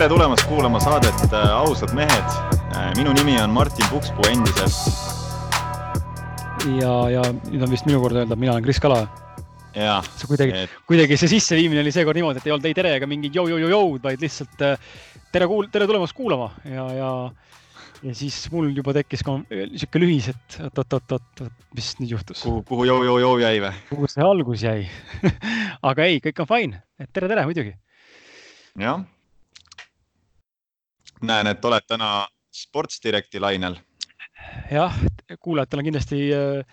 tere tulemast kuulama saadet äh, Ausad mehed. minu nimi on Martin Pukspuu endiselt. ja, ja nüüd on vist minu kord öelda, mina olen Kris Kala. see kuidagi et..., kuidagi see sisseviimine oli seekord niimoodi, et ei olnud ei tere ega mingit jõu-jõu-jõud, vaid lihtsalt tere kuul-, tere tulemast kuulama ja, ja ja siis mul juba tekkis ka sihuke lühis, et oot-oot-oot-oot, mis nüüd juhtus. kuhu, kuhu joo-joo-joo jäi või? kuhu see algus jäi aga ei, kõik on fine, et tere-tere muidugi. jah. Näen, et oled täna Sports Directi lainel. jah, kuulajatel on kindlasti äh,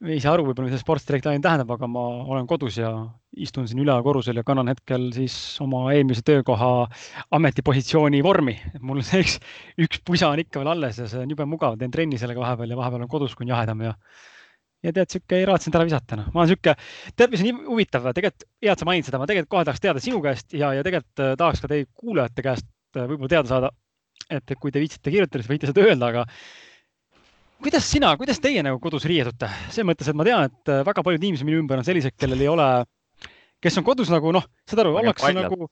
me ei saa aru võib-olla, mida see Sports Direct Line tähendab, aga ma olen kodus ja istun siin ülekorrusel ja kannan hetkel siis oma eelmise töökoha ametipositsiooni vormi. mul see üks, üks pusa on ikka veel alles ja see on jube mugav, teen trenni sellega vahepeal ja vahepeal on kodus, kui on jahedam ja ja tead, sihuke ei raatsenud ära visata, noh, ma olen sihuke, tead, mis on huvitav, tegelikult hea, et sa mainid seda, ma tegelikult kohe tahaks teada sinu käest ja, ja tegelikult äh, tahaks ka teie kuulajate käest äh, võib-olla teada saada. et kui te viitsite kirjutada, siis võite seda öelda, aga kuidas sina, kuidas teie nagu kodus riietute? selles mõttes, et ma tean, et äh, väga paljud inimesed minu ümber on sellised, kellel ei ole, kes on kodus nagu noh, saad aru, ollakse nagu,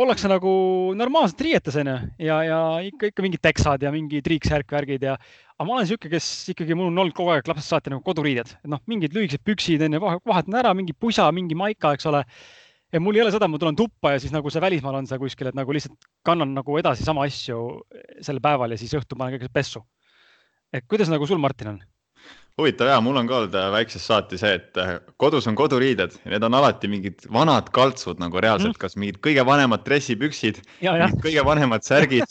ollakse nagu normaalselt riietes onju ja, ja ikka, ikka mingid teksad ja mingid triiksärk, värgid ja. aga ma olen sihuke, kes ikkagi, mul on olnud kogu aeg lapsest saati nagu koduriided, et noh, mingid lühikesed püksid onju, vahetan ära, mingi pusa, mingi maika, eks ole ja mul ei ole seda, ma tulen tuppa ja siis nagu see välismaal on see kuskil, et nagu lihtsalt kannan nagu edasi sama asju sel päeval ja siis õhtul panen kõik pessu et kuidas nagu sul, Martin, on? huvitav ja mul on ka olnud äh, väiksest saati see, et äh, kodus on koduriided ja need on alati mingid vanad kaltsud nagu reaalselt mm., kas mingid kõige vanemad dressipüksid, kõige vanemad särgid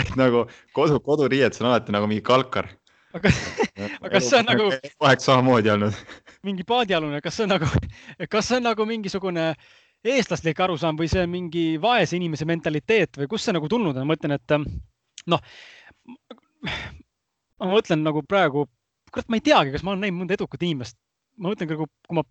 et nagu kodu, koduriied, see on alati nagu mingi kalkar. aga, aga kas see on nagu? kogu aeg samamoodi olnud mingi paadialune, kas see on nagu, kas see on nagu mingisugune eestlaslik arusaam või see on mingi vaese inimese mentaliteet või kust see nagu tulnud on, ma mõtlen, et noh ma mõtlen nagu praegu, kurat, ma ei teagi, kas ma olen näinud mõnda edukat inimest. ma mõtlen nagu, kui ma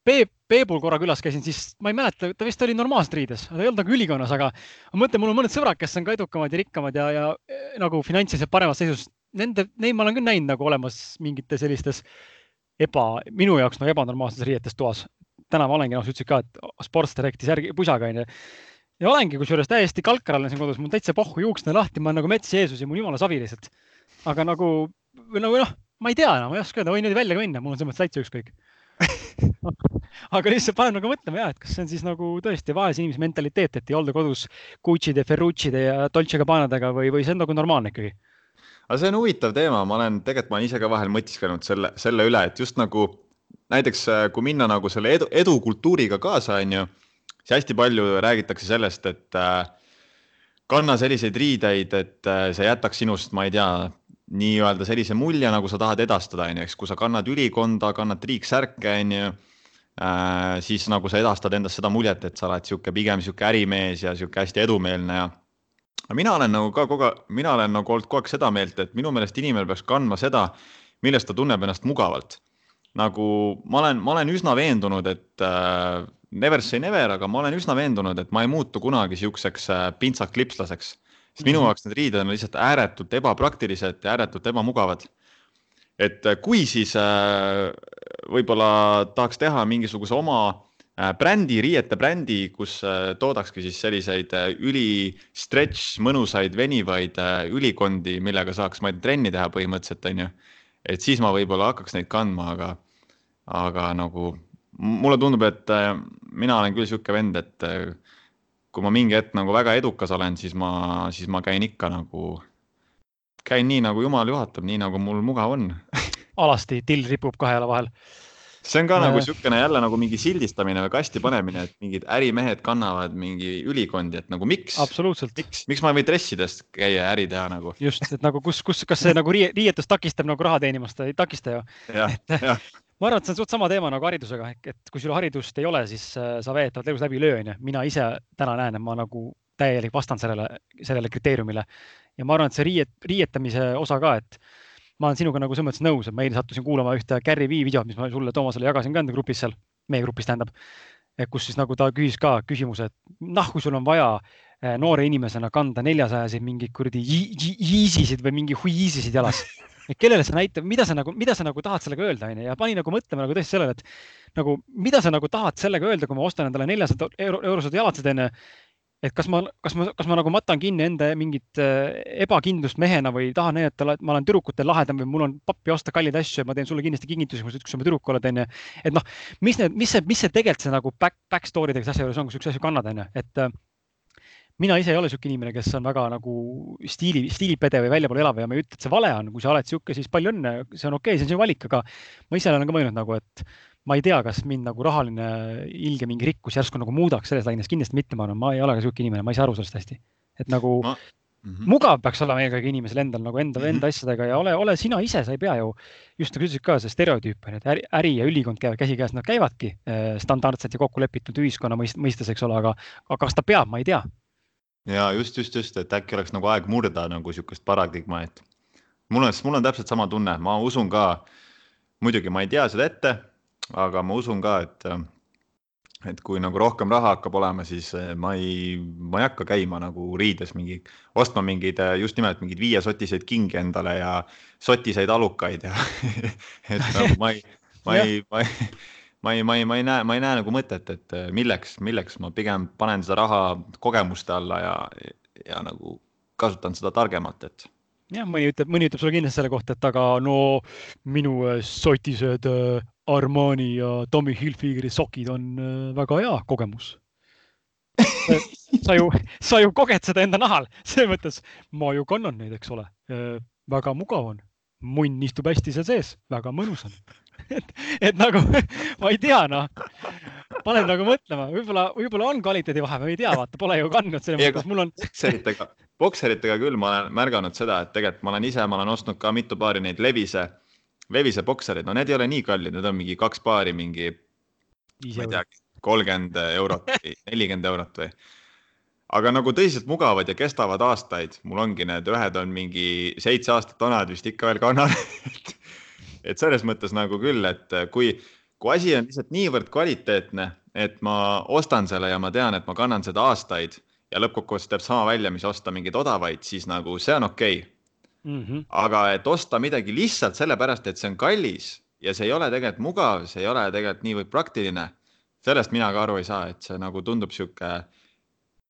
Peep, Peebul korra külas käisin, siis ma ei mäleta, ta vist oli normaalselt riides, ta ei olnud nagu ülikonnas, aga ma mõtlen, mul on mõned sõbrad, kes on ka edukamad ja rikkamad ja, ja eh, nagu finantsiliselt paremas seisus. Nende, neid ma olen küll näinud nagu olemas mingites sellistes eba, minu jaoks nagu ebanormaalses riietes toas. täna ma olengi, noh, sa ütlesid ka, et Sports Directi särgi, pusaga onju. ja olengi kusjuures täiesti kalkar olen siin kodus, mul täitsa pohhu juuksed lahti, ma olen nagu mets Jeesus ja mul jumala savi lihtsalt aga nagu, või nagu noh, ma ei tea enam, ma ei oska öelda, võin nüüd välja ka minna, mul on selles mõttes täitsa ükskõik aga lihtsalt paneb nagu mõtlema ja, et kas see on siis nagu tõesti vaese inimese mentaliteet, et ei olda kodus Gucci'de, Ferrucci'de ja Dolce Gabbanadega või, või see on nagu normaalne ikkagi? Aga see on huvitav teema, ma olen, tegelikult ma olen ise ka vahel mõtisklenud selle, selle üle, et just nagu näiteks äh, kui minna nagu selle edu, edukultuuriga kaasa, on ju, siis hästi palju räägitakse sellest, et äh, kanna selliseid riideid, et äh, see jätaks sinust, ma ei tea, nii-öelda sellise mulje, nagu sa tahad edastada, onju, eks, kui sa kannad ülikonda, kannad triiksärke, onju äh,, siis nagu sa edastad endast seda muljet, et sa oled sihuke pigem sihuke ärimees ja sihuke hästi edumeelne ja. Mina olen nagu ka kogu aeg, mina olen nagu olnud kogu aeg seda meelt, et minu meelest inimene peaks kandma seda, milles ta tunneb ennast mugavalt. nagu ma olen, ma olen üsna veendunud, et äh, never say never, aga ma olen üsna veendunud, et ma ei muutu kunagi siukseks äh, pintsak-lipslaseks sest minu mhm. jaoks need riided on lihtsalt ääretult ebapraktilised ja ääretult ebamugavad. et kui siis äh, võib-olla tahaks teha mingisuguse oma brändi, riiete brändi, kus toodakski siis selliseid üli stretch, mõnusaid, venivaid ülikondi, millega saaks, ma trenni teha põhimõtteliselt, on ju. et siis ma võib-olla hakkaks neid kandma, aga, aga nagu mulle tundub, et mina olen küll sihuke vend, et kui ma mingi hetk nagu väga edukas olen, siis ma, siis ma käin ikka nagu, käin nii nagu jumal juhatab, nii nagu mul mugav on alasti till ripub kahe jala vahel. See on ka äh... nagu niisugune jälle nagu mingi sildistamine või kasti panemine, et mingid ärimehed kannavad mingi ülikondi, et nagu miks. miks, miks ma ei või dressides käia ja äri teha nagu. just, et nagu kus, kus, kas see nagu riietus takistab nagu raha teenimast, ei takista ju. ma arvan, et see on suht sama teema nagu haridusega ehk et kui sul haridust ei ole, siis äh, sa veetavad elus läbi ei löö, onju. mina ise täna näen, et ma nagu täielik vastan sellele, sellele kriteeriumile ja ma arvan, et see riiet, riietamise osa ka, et ma olen sinuga nagu selles mõttes nõus, et ma eile sattusin kuulama ühte Gary Vee videot, mis ma sulle, Toomasele jagasin ka enda grupis seal, meie grupis tähendab. kus siis nagu ta küsis ka küsimuse, et kui sul on vaja äh, noore inimesena kanda neljasajaseid mingeid kuradi Yeezysid või mingi Huiisisid jalas et kellele sa näitad, mida sa nagu, mida sa nagu tahad sellega öelda, onju, ja pani nagu mõtlema nagu tõesti sellele, et nagu mida sa nagu tahad sellega öelda, kui ma ostan endale neljasada euro, eurosed jalatsed onju. Et kas ma, kas ma, kas ma nagu matan kinni enda mingit äh, ebakindlust mehena või tahan näidata, et ma olen tüdrukutel lahedam või mul on pappi osta kalleid asju ja ma teen sulle kindlasti kingitusi, kui sa oma tüdruk oled, onju. et noh, mis need, mis see, mis see tegelikult see nagu back, back story dega asja juures on, kui sa üks asju kannad, onju, et äh, mina ise ei ole niisugune inimene, kes on väga nagu stiili, stiilipede või väljapoole elav ja ma ei ütle, et see vale on, kui sa oled niisugune, siis palju õnne, see on okei okay,, see on sinu valik, aga ma ise olen ka mõelnud nagu, et ma ei tea, kas mind nagu rahaline ilge mingi rikkus järsku nagu muudaks selles laines, kindlasti mitte, ma arvan, ma ei ole ka niisugune inimene, ma ei saa aru sellest hästi. et nagu ma... Mm -hmm. mugav peaks olema eelkõige inimesel endal nagu enda mm, -hmm. enda asjadega. Ja ole, ole sina ise, sa ei pea ju, just nagu sa ütlesid ka, see stereotüüp on ju, et äri, äri ja ülikond käivad käsikäes, nad käivadki äh, standardselt ja kokku lepitud ühiskonna mõistes, eks ole, aga, aga kas ta peab, ma ei tea ja just, just, just, et äkki oleks nagu aeg murda nagu sihukest paradigma, et mul on, mul on täpselt sama tunne, ma usun ka, muidugi ma ei tea seda ette, aga ma usun ka, et, et kui nagu rohkem raha hakkab olema, siis eh, ma ei, ma ei hakka käima nagu riides mingi, ostma mingeid just nimelt mingeid viiesotiseid kingi endale ja sotiseid alukaid ja et nagu ma ei, ma ei, ma ei ma ei, ma ei, ma ei näe, ma ei näe nagu mõtet, et äh, milleks, milleks ma pigem panen seda raha kogemuste alla ja, ja nagu kasutan seda targemalt, et. jah, mõni ütleb, mõni ütleb sulle kindlasti selle kohta, et aga no minu äh, sotised äh, Armani ja Tommy Hilfigeri sokid on väga hea kogemus sa ju, sa ju koged seda enda nahal, selles mõttes ma ju kannan neid, eks ole. väga mugav on, munn istub hästi seal sees, väga mõnus on et, et nagu ma ei tea, noh, paneb nagu mõtlema, võib-olla, võib-olla on kvaliteedi vahe, ma ei tea, vaata, pole ju kandnud selles mõttes, mul on. bokseritega, bokseritega küll ma olen märganud seda, et tegelikult ma olen ise, ma olen ostnud ka mitu paari neid Levise, Levise boksereid, no need ei ole nii kallid, need on mingi kaks paari, mingi, ma ei teagi, kolmkümmend eurot või nelikümmend eurot või. Aga nagu tõsiselt mugavad ja kestavad aastaid, mul ongi need ühed on mingi seitse aastat vanad vist ikka veel kannavad et selles mõttes nagu küll, et kui, kui asi on lihtsalt niivõrd kvaliteetne, et ma ostan selle ja ma tean, et ma kannan seda aastaid ja lõppkokkuvõttes teeb sama välja, mis osta mingeid odavaid, siis nagu see on okei okay. mm. -hmm. aga et osta midagi lihtsalt sellepärast, et see on kallis ja see ei ole tegelikult mugav, see ei ole tegelikult niivõrd praktiline, sellest mina ka aru ei saa, et see nagu tundub sihuke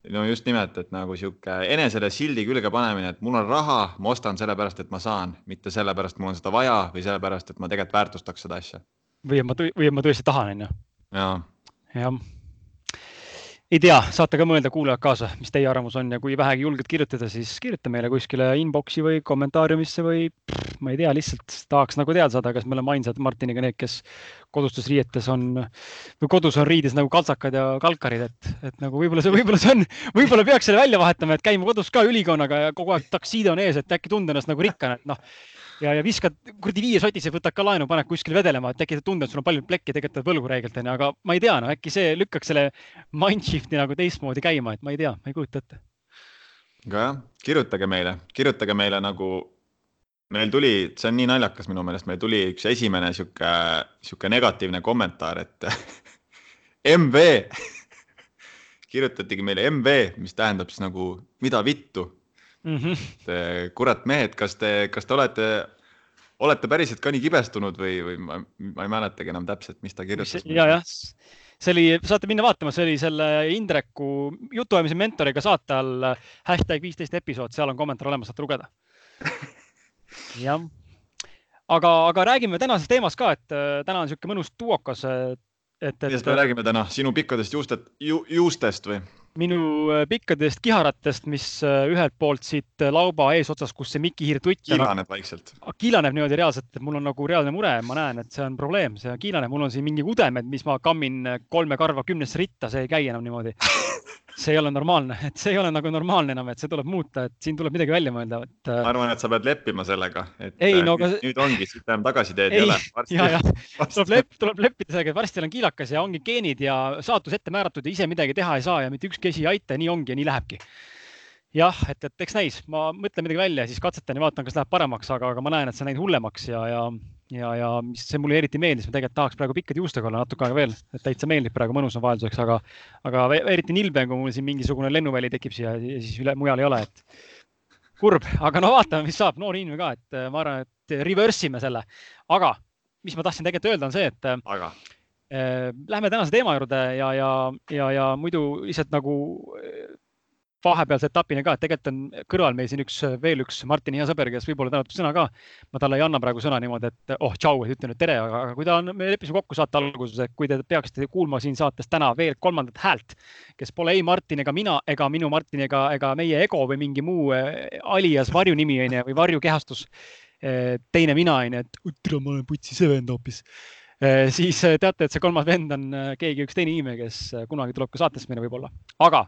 no just nimelt, et nagu sihuke enesele sildi külge panemine, et mul on raha, ma ostan sellepärast, et ma saan, mitte sellepärast, mul on seda vaja või sellepärast, et ma tegelikult väärtustaks seda asja. või et ma, või et ma tõesti tahan, on ju. jah. jah ei tea, saate ka mõelda, kuulajad kaasa, mis teie arvamus on ja kui vähegi julged kirjutada, siis kirjuta meile kuskile inbox'i või kommentaariumisse või pff, ma ei tea, lihtsalt tahaks nagu teada saada, kas me oleme ainsad Martiniga need, kes kodustes riietes on või kodus on riides nagu kaltsakad ja kalkarid, et, et nagu võib-olla see, võib-olla see on, võib-olla peaks selle välja vahetama, et käima kodus ka ülikonnaga ja kogu aeg taksiid on ees, et äkki tunda ennast nagu rikkana, et noh ja, ja viskad kuradi viie sotise, võtad ka laenu, paned kuskile vedelema, et äkki sa tunned, sul on palju plekki, tegelikult oled võlgu räigelt onju, aga ma ei tea, no äkki see lükkaks selle mindshift'i nagu teistmoodi käima, et ma ei tea, ma ei kujuta ette. aga jah, kirjutage meile, kirjutage meile nagu, meil tuli, see on nii naljakas minu meelest, meil tuli üks esimene sihuke, sihuke negatiivne kommentaar, et MV kirjutatigi meile MV, mis tähendab siis nagu mida vittu mm. -hmm. kurat mehed, kas te, kas te olete, olete päriselt ka nii kibestunud või, või ma, ma ei mäletagi enam täpselt, mis ta kirjutas. ja, jah, see oli, saate minna vaatama, see oli selle Indreku jutuajamise mentoriga saate all hashtag viisteist episood, seal on kommentaar olemas, saate lugeda. jah, aga, aga räägime tänasest teemast ka, et äh, täna on niisugune mõnus duokas. et, et. millest me räägime täna, sinu pikkadest juustet ju,, juustest või? Minu äh, pikkadest kiharatest, mis äh, ühelt poolt siit äh, lauba eesotsas, kus see Miki-hiir tutt. kiilaneb vaikselt. kiilaneb niimoodi reaalselt, et mul on nagu reaalne mure, ma näen, et see on probleem, see kiilaneb, mul on siin mingi udemed, mis ma kammin kolme karva kümnesse ritta, see ei käi enam niimoodi see ei ole normaalne, et see ei ole nagu normaalne enam, et see tuleb muuta, et siin tuleb midagi välja mõelda, et. ma arvan, et sa pead leppima sellega, et ei, no, nüüd, aga... nüüd ongi, siit enam tagasiteed ei, ole. tuleb lepp, tuleb leppida sellega, et varsti olen kiilakas ja ongi geenid ja saatus ette määratud ja ise midagi teha ei saa ja mitte ükski asi ei aita ja nii ongi ja nii lähebki jah, et, et eks näis, ma mõtlen midagi välja, siis katsetan ja vaatan, kas läheb paremaks, aga, aga ma näen, et see on läinud hullemaks ja, ja, ja, ja mis see mulle eriti meeldis, ma tegelikult tahaks praegu pikkade juustega olla natuke aega veel, et täitsa meeldib praegu, mõnus on vahelduseks, aga, aga eriti nilbe, kui mul siin mingisugune lennuväli tekib siia ja siis üle, mujal ei ole, et kurb, aga no vaatame, mis saab, noor inimene ka, et ma arvan, et reverse ime selle, aga mis ma tahtsin tegelikult öelda, on see, et aga? äh, lähme tänase teema juurde ja, ja, ja, ja muidu lihtsalt nagu vahepealse etapini ka, et tegelikult on kõrval meil siin üks veel üks Martini hea sõber, kes võib-olla tänatud sõna ka. ma talle ei anna praegu sõna niimoodi, et oh tšau, et ütlen nüüd tere, aga kui ta on, me leppisime kokku saate alguses, et kui te peaksite kuulma siin saates täna veel kolmandat häält, kes pole ei Martin ega mina ega minu Martin ega, ega meie ego või mingi muu eh, alias varjunimi onju või varjukehastus. Eh, teine mina onju, et tere, ma olen Putsi see vend hoopis eh, siis teate, et see kolmas vend on keegi, üks teine inimene, kes kunagi tuleb ka saatesse meile võib-olla, aga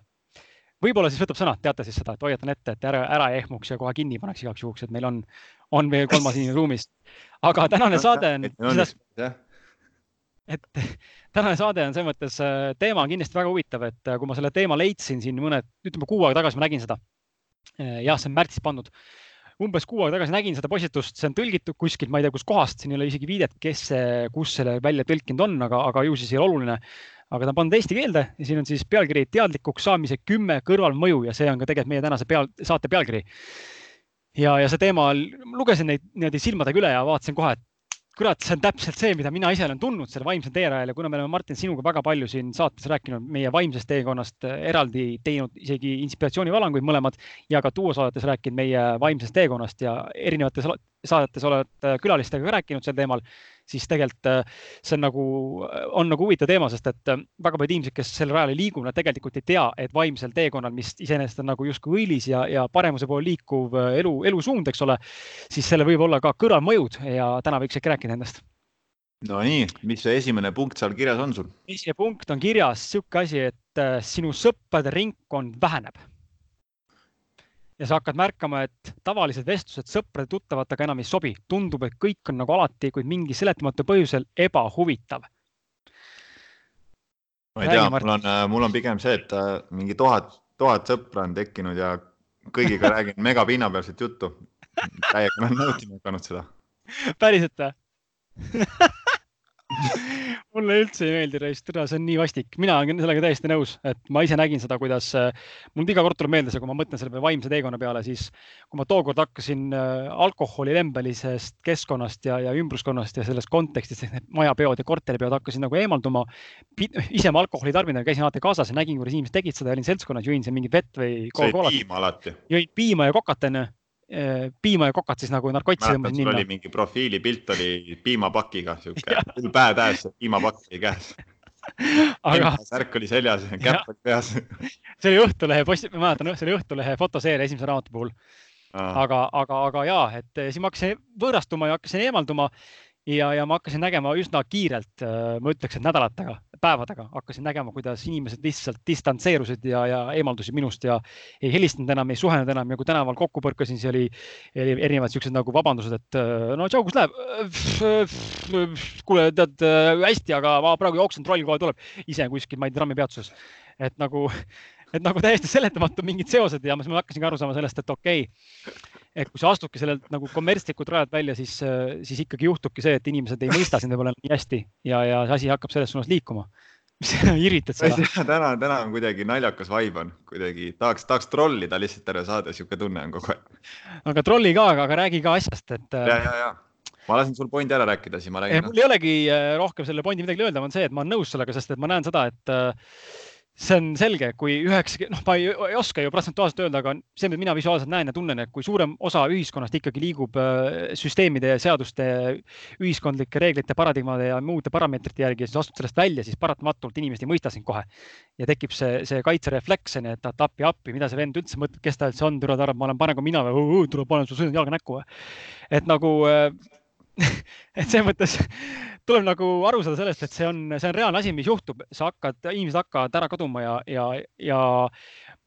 võib-olla siis võtab sõna, teate siis seda, et hoiatan ette, et ära, ära ehmuks ja kohe kinni paneks igaks juhuks, et meil on, on veel kolmas inimene ruumis. aga tänane saade on, et tänane saade on selles mõttes, äh, teema on kindlasti väga huvitav, et äh, kui ma selle teema leidsin siin mõned, ütleme kuu aega tagasi ma nägin seda. Äh, jah, see on märtsis pandud umbes kuu aega tagasi nägin seda postitust, see on tõlgitud kuskilt, ma ei tea, kuskohast, siin ei ole isegi viidet, kes see, kus selle välja tõlkinud on, aga, aga ju siis ei ole oluline aga ta on pannud eesti keelde ja siin on siis pealkiri teadlikuks saamise kümme kõrvalmõju ja see on ka tegelikult meie tänase peal, saate pealkiri. ja, ja see teema, lugesin neid niimoodi silmadega üle ja vaatasin kohe, et kurat, see on täpselt see, mida mina ise olen tundnud selle vaimsel teerajal ja kuna me oleme Martin sinuga väga palju siin saates rääkinud meie vaimsest teekonnast, eraldi teinud isegi inspiratsioonivalanguid mõlemad ja ka duo saadetes rääkinud meie vaimsest teekonnast ja erinevates saadetes oled külalistega rääkinud sel teemal siis tegelikult äh, see on nagu, äh, on nagu huvitav teema, sest et äh, väga paljud inimesed, kes sel rajal ei liigu, nad tegelikult ei tea, et vaimsel teekonnal, mis iseenesest on nagu justkui õilis ja, ja paremuse poole liikuv elu, elusuund, eks ole, siis sellel võib olla ka kõrvalmõjud ja täna võiks äkki rääkida nendest Nonii, mis see esimene punkt seal kirjas on sul? esimene punkt on kirjas niisugune asi, et sinu sõprade ringkond väheneb ja sa hakkad märkama, et tavalised vestlused sõprade-tuttavatega enam ei sobi, tundub, et kõik on nagu alati, kuid mingi seletamatu põhjusel ebahuvitav. ma ei tea, mul on, äh, mul on pigem see, et äh, mingi tuhat, tuhat sõpra on tekkinud ja kõigiga räägin megapinnapealset juttu. täiega olen nautima hakanud seda. päriselt või mulle üldse ei meeldi reis, tere, see on nii vastik, mina olen sellega täiesti nõus, et ma ise nägin seda, kuidas äh, mul iga kord tuleb meelde see, kui ma mõtlen selle vaimse teekonna peale, siis kui ma tookord hakkasin äh, alkoholi lembelisest keskkonnast ja, ja ümbruskonnast ja sellest kontekstist, ehk need majapeod ja korteripeod hakkasin nagu eemalduma. ise ma alkoholi tarbinud, käisin alati kaasas ja nägin, kuidas inimesed tegid seda, olin seltskonnas, jõin seal mingit vett või. jõin piima ja kokat onju piima ja kokat siis nagu narkotsi tõmbasin ninna. oli mingi profiilipilt oli piimapakiga, sihuke hull päev täis, piimapakk oli käes aga. särk oli seljas, käpp oli peas see oli Õhtulehe post, ma mäletan, see oli Õhtulehe fotoseeria esimese raamatu puhul. aga, aga, aga ja, et siis ma hakkasin võõrastuma ja hakkasin eemalduma ja, ja ma hakkasin nägema üsna kiirelt, äh, ma ütleks, et nädalatega, päevadega hakkasin nägema, kuidas inimesed lihtsalt distantseerusid ja, ja eemaldusid minust ja ei helistanud enam, ei suhelnud enam ja kui tänaval kokku põrkasin, siis oli, oli erinevad siuksed nagu vabandused, et äh, no tšau, kus läheb? kuule, tead hästi, aga ma praegu jooksen, troll kohe tuleb, ise kuskil, ma ei tea, trammipeatuses. et nagu, et nagu täiesti seletamatu mingid seosed ja siis ma hakkasingi aru saama sellest, et okei okay, et kui sa astudki sellelt nagu kommertslikult rajalt välja, siis, siis ikkagi juhtubki see, et inimesed ei mõista sind võib-olla nii hästi ja, ja see asi hakkab selles suunas liikuma. mis irvitad seda? täna, täna on kuidagi naljakas vibe on, kuidagi tahaks, tahaks trollida lihtsalt terve saade, sihuke tunne on kogu aeg. aga trolli ka, aga räägi ka asjast, et. ja, ja, ja ma lasen sul pointi ära rääkida, siis ma räägin. mul ei olegi äh, rohkem selle pointi midagi öelda, on see, et ma olen nõus sellega, sest et ma näen seda, et äh, see on selge, kui üheksa, noh, ma ei, ei oska ju protsentuaalselt öelda, aga see, mida mina visuaalselt näen ja tunnen, et kui suurem osa ühiskonnast ikkagi liigub äh, süsteemide ja seaduste, ühiskondlike reeglite, paradigmade ja muude parameetrite järgi ja siis astud sellest välja, siis paratamatult inimesed ei mõista sind kohe. ja tekib see, see kaitserefleks on ju, et appi, appi, mida see vend üldse mõtleb, kes ta üldse on, tule ta arvab, ma olen parem kui mina või tule panen su sõrmed jalga näkku või. et nagu äh, et selles mõttes tuleb nagu aru saada sellest, et see on, see on reaalne asi, mis juhtub, sa hakkad, inimesed hakkavad ära kaduma ja, ja, ja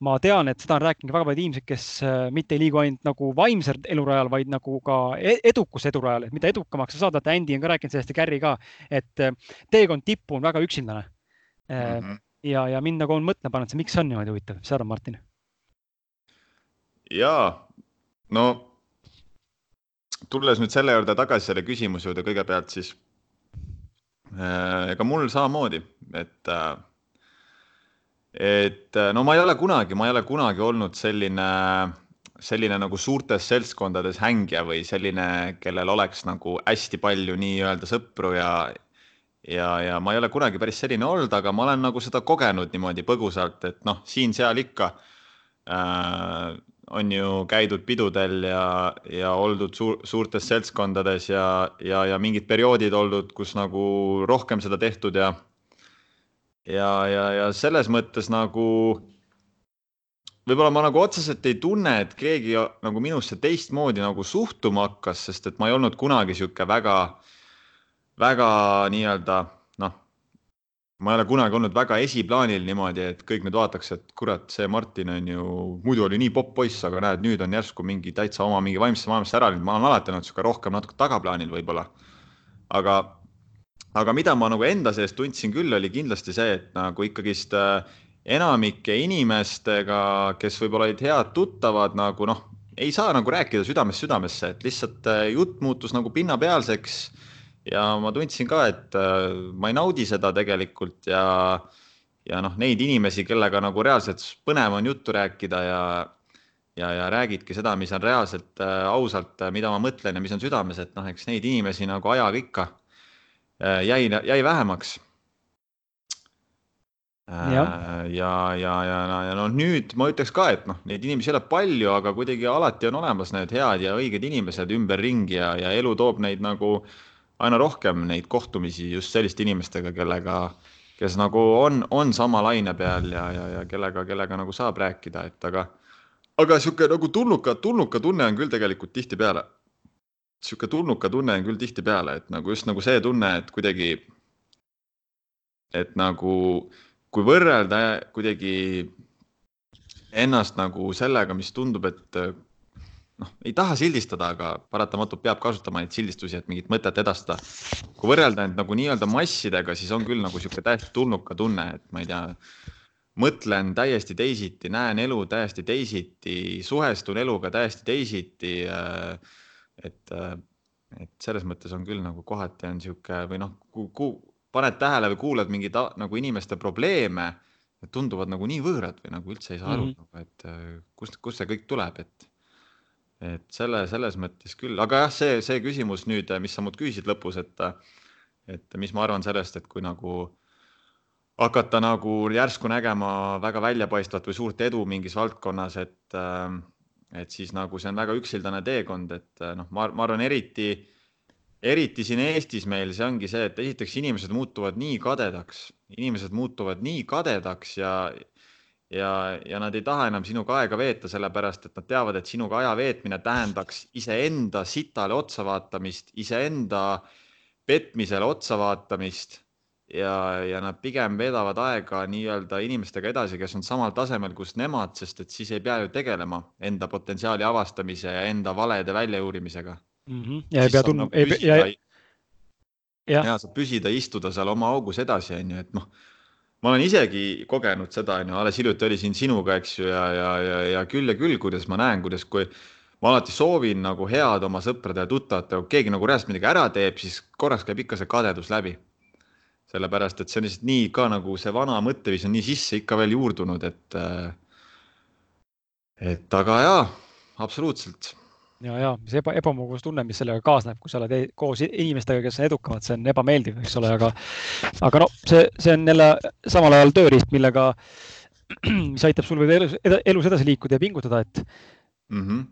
ma tean, et seda on rääkinud väga paljud inimesed, kes äh, mitte ei liigu ainult nagu vaimsel elurajal, vaid nagu ka e-, edukuse edurajal, et mida edukamaks sa saad, vaata Andy on ka rääkinud sellest ja Gary ka, et äh, teekond tippu on väga üksildane mm. -hmm. ja, ja mind nagu on mõtlema pannud, see, miks see on niimoodi huvitav, mis sa arvad, Martin? ja no tulles nüüd selle juurde tagasi, selle küsimuse juurde kõigepealt, siis ega mul samamoodi, et, äh, et äh, no ma ei ole kunagi, ma ei ole kunagi olnud selline, selline nagu suurtes seltskondades hängija või selline, kellel oleks nagu hästi palju nii-öelda sõpru ja, ja, ja ma ei ole kunagi päris selline olnud, aga ma olen nagu seda kogenud niimoodi põgusalt, et noh, siin-seal ikka äh, on ju käidud pidudel ja, ja oldud suur, suurtes seltskondades ja, ja, ja mingid perioodid oldud, kus nagu rohkem seda tehtud ja ja, ja, ja selles mõttes nagu võib-olla ma nagu otseselt ei tunne, et keegi nagu minusse teistmoodi nagu suhtuma hakkas, sest et ma ei olnud kunagi sihuke väga, väga nii-öelda ma ei ole kunagi olnud väga esiplaanil niimoodi, et kõik nüüd vaataks, et kurat, see Martin on ju, muidu oli nii popp poiss, aga näed, nüüd on järsku mingi täitsa oma mingi vaimsesse maailmasse ära läinud, ma olen alati olnud sihuke rohkem natuke tagaplaanil võib-olla. aga, aga mida ma nagu enda sees tundsin küll, oli kindlasti see, et nagu ikkagist äh, enamike inimestega, kes võib-olla olid head tuttavad, nagu noh, ei saa nagu rääkida südamest südamesse, et lihtsalt äh, jutt muutus nagu pinnapealseks ja ma tundsin ka, et äh, ma ei naudi seda tegelikult ja, ja noh, neid inimesi, kellega nagu reaalselt põnev on juttu rääkida ja, ja, ja räägidki seda, mis on reaalselt äh, ausalt, äh, mida ma mõtlen ja mis on südames, et noh, eks neid inimesi nagu ajaga ikka jäi, jäi vähemaks. ja, ja, ja, ja, ja noh, nüüd ma ütleks ka, et noh, neid inimesi ei ole palju, aga kuidagi alati on olemas need head ja õiged inimesed ümberringi ja, ja elu toob neid nagu äh, aina rohkem neid kohtumisi just selliste inimestega, kellega, kes nagu on, on sama laine peal ja, ja, ja kellega, kellega nagu saab rääkida, et aga, aga sihuke nagu tulnuka, tulnuka tunne on küll tegelikult tihtipeale. sihuke tulnuka tunne on küll tihtipeale, et nagu just nagu see tunne, et kuidagi, et nagu kui võrrelda kuidagi ennast nagu sellega, mis tundub, et noh, ei taha sildistada, aga paratamatult peab kasutama neid sildistusi, et mingit mõtet edastada. kui võrrelda end nagu nii-öelda massidega, siis on küll nagu sihuke täiesti tulnuka tunne, et ma ei tea, mõtlen täiesti teisiti, näen elu täiesti teisiti, suhestun eluga täiesti teisiti. Äh, et, äh, et selles mõttes on küll nagu kohati on sihuke või noh, kui paned tähele või kuulad mingeid nagu inimeste probleeme, tunduvad nagu nii võõrad või nagu üldse ei saa aru mm, -hmm. et äh, kust, kust see kõik tuleb, et et selle, selles mõttes küll, aga jah, see, see küsimus nüüd, mis sa mult küsisid lõpus, et, et mis ma arvan sellest, et kui nagu hakata nagu järsku nägema väga väljapaistvat või suurt edu mingis valdkonnas, et, et siis nagu see on väga üksildane teekond, et noh, ma, ma arvan, eriti, eriti siin Eestis meil see ongi see, et esiteks inimesed muutuvad nii kadedaks, inimesed muutuvad nii kadedaks ja ja, ja nad ei taha enam sinuga aega veeta, sellepärast et nad teavad, et sinuga aja veetmine tähendaks iseenda sitale otsa vaatamist, iseenda petmisele otsa vaatamist ja, ja nad pigem veedavad aega nii-öelda inimestega edasi, kes on samal tasemel, kus nemad, sest et siis ei pea ju tegelema enda potentsiaali avastamise ja enda valede väljajuurimisega mm. -hmm. ja ei pea tundma, ei pea, ja, ja, ja saab püsida, istuda seal oma augus edasi, on ju, et noh ma olen isegi kogenud seda, on ju, alles hiljuti oli siin sinuga, eks ju, ja, ja, ja, ja küll ja küll, kuidas ma näen, kuidas, kui ma alati soovin nagu head oma sõprade ja tuttavatele, kui keegi nagu reaalselt midagi ära teeb, siis korraks käib ikka see kadedus läbi. sellepärast, et see on lihtsalt nii ka nagu see vana mõtteviis on nii sisse ikka veel juurdunud, et, et aga jaa, absoluutselt ja, ja see eba, ebamugavustunne, mis sellega kaasneb, kui sa oled e koos inimestega, kes on edukamad, see on ebameeldiv, eks ole, aga, aga no see, see on jälle samal ajal tööriist, millega, mis aitab sul veel elus, elus edasi liikuda ja pingutada, et mm. -hmm.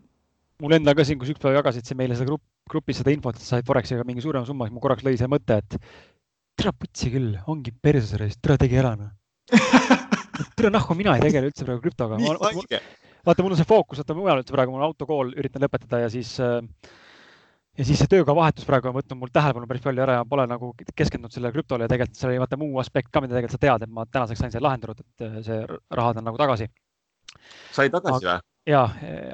mul endal ka siin, kus üks päev jagasid see meile seda grupp, grupis seda infot, et said Forexiga mingi suurema summa, siis mul korraks lõi see mõte, et tere putsi küll, ongi perses tere tegi ära noh tere nahku, mina ei tegele üldse praegu krüptoga vaata, mul on see fookus, vaata mujal üldse praegu, mul autokool üritan lõpetada ja siis äh, ja siis see töökoha vahetus praegu on võtnud mul tähelepanu päris palju ära ja pole nagu keskendunud sellele krüptole ja tegelikult seal oli vaata muu aspekt ka, mida tegelikult sa tead, et ma tänaseks sain selle lahendanud, et äh, see rahad on nagu tagasi. sai tagasi või? ja,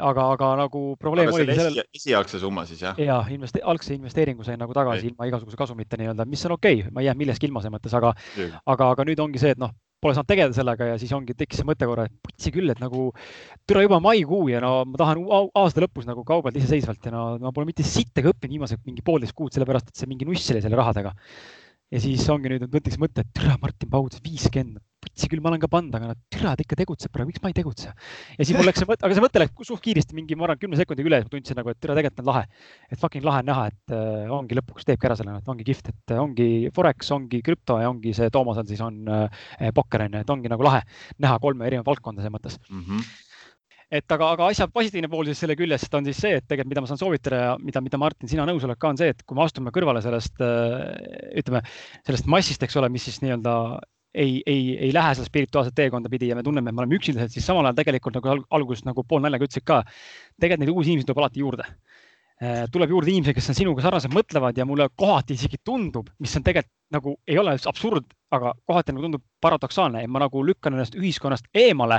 aga, aga nagu probleem oligi sellel. esialgse summa siis jah? ja investe-, algse investeeringu sain nagu tagasi okay. ilma igasuguse kasumita nii-öelda, mis on okei okay., ma ei jää millestki ilma selles mõttes, aga, aga, aga nüüd ongi see, et noh, pole saanud tegeleda sellega ja siis ongi, tekkis see mõte korra, et putsi küll, et nagu türa juba maikuu ja no ma tahan aasta lõpus nagu kaubelda iseseisvalt ja no ma pole mitte sittagi õppinud viimased mingi poolteist kuud, sellepärast et see mingi nuss oli selle rahadega. Ja siis ongi nüüd, et mõtleks mõte, et türa Martin Paud, viiskümmend, putsi küll, ma olen ka pannud, aga türa, ta ikka tegutseb praegu, miks ma ei tegutse? ja siis mul läks see mõte, aga see mõte läks suht kiiresti mingi, ma arvan, kümne sekundiga üle, tundsin nagu, et türa, tegelikult on lahe. et fucking lahe on näha, et äh, ongi lõpuks teebki ära selle, et ongi kihvt, et äh, ongi Forex, ongi krüpto ja ongi see Toomasel siis on äh, pokker on ju, et ongi nagu lahe näha kolme erinevat valdkonda selles mõttes mm. -hmm et aga, aga asja positiivne pool siis selle küljest on siis see, et tegelikult, mida ma saan soovitada ja mida, mida Martin, sina nõus oled ka, on see, et kui me astume kõrvale sellest, ütleme, sellest massist, eks ole, mis siis nii-öelda ei, ei, ei lähe seda spirituaalset teekonda pidi ja me tunneme, et me oleme üksildased, siis samal ajal tegelikult nagu alguses nagu pool naljaga ütlesid ka, tegelikult neid uusi inimesi tuleb alati juurde Äh, tuleb juurde inimesi, kes on sinuga sarnaselt mõtlevad ja mulle kohati isegi tundub, mis on tegelikult nagu ei ole absurd, aga kohati nagu tundub paradoksaalne, et ma nagu lükkan ennast ühiskonnast eemale.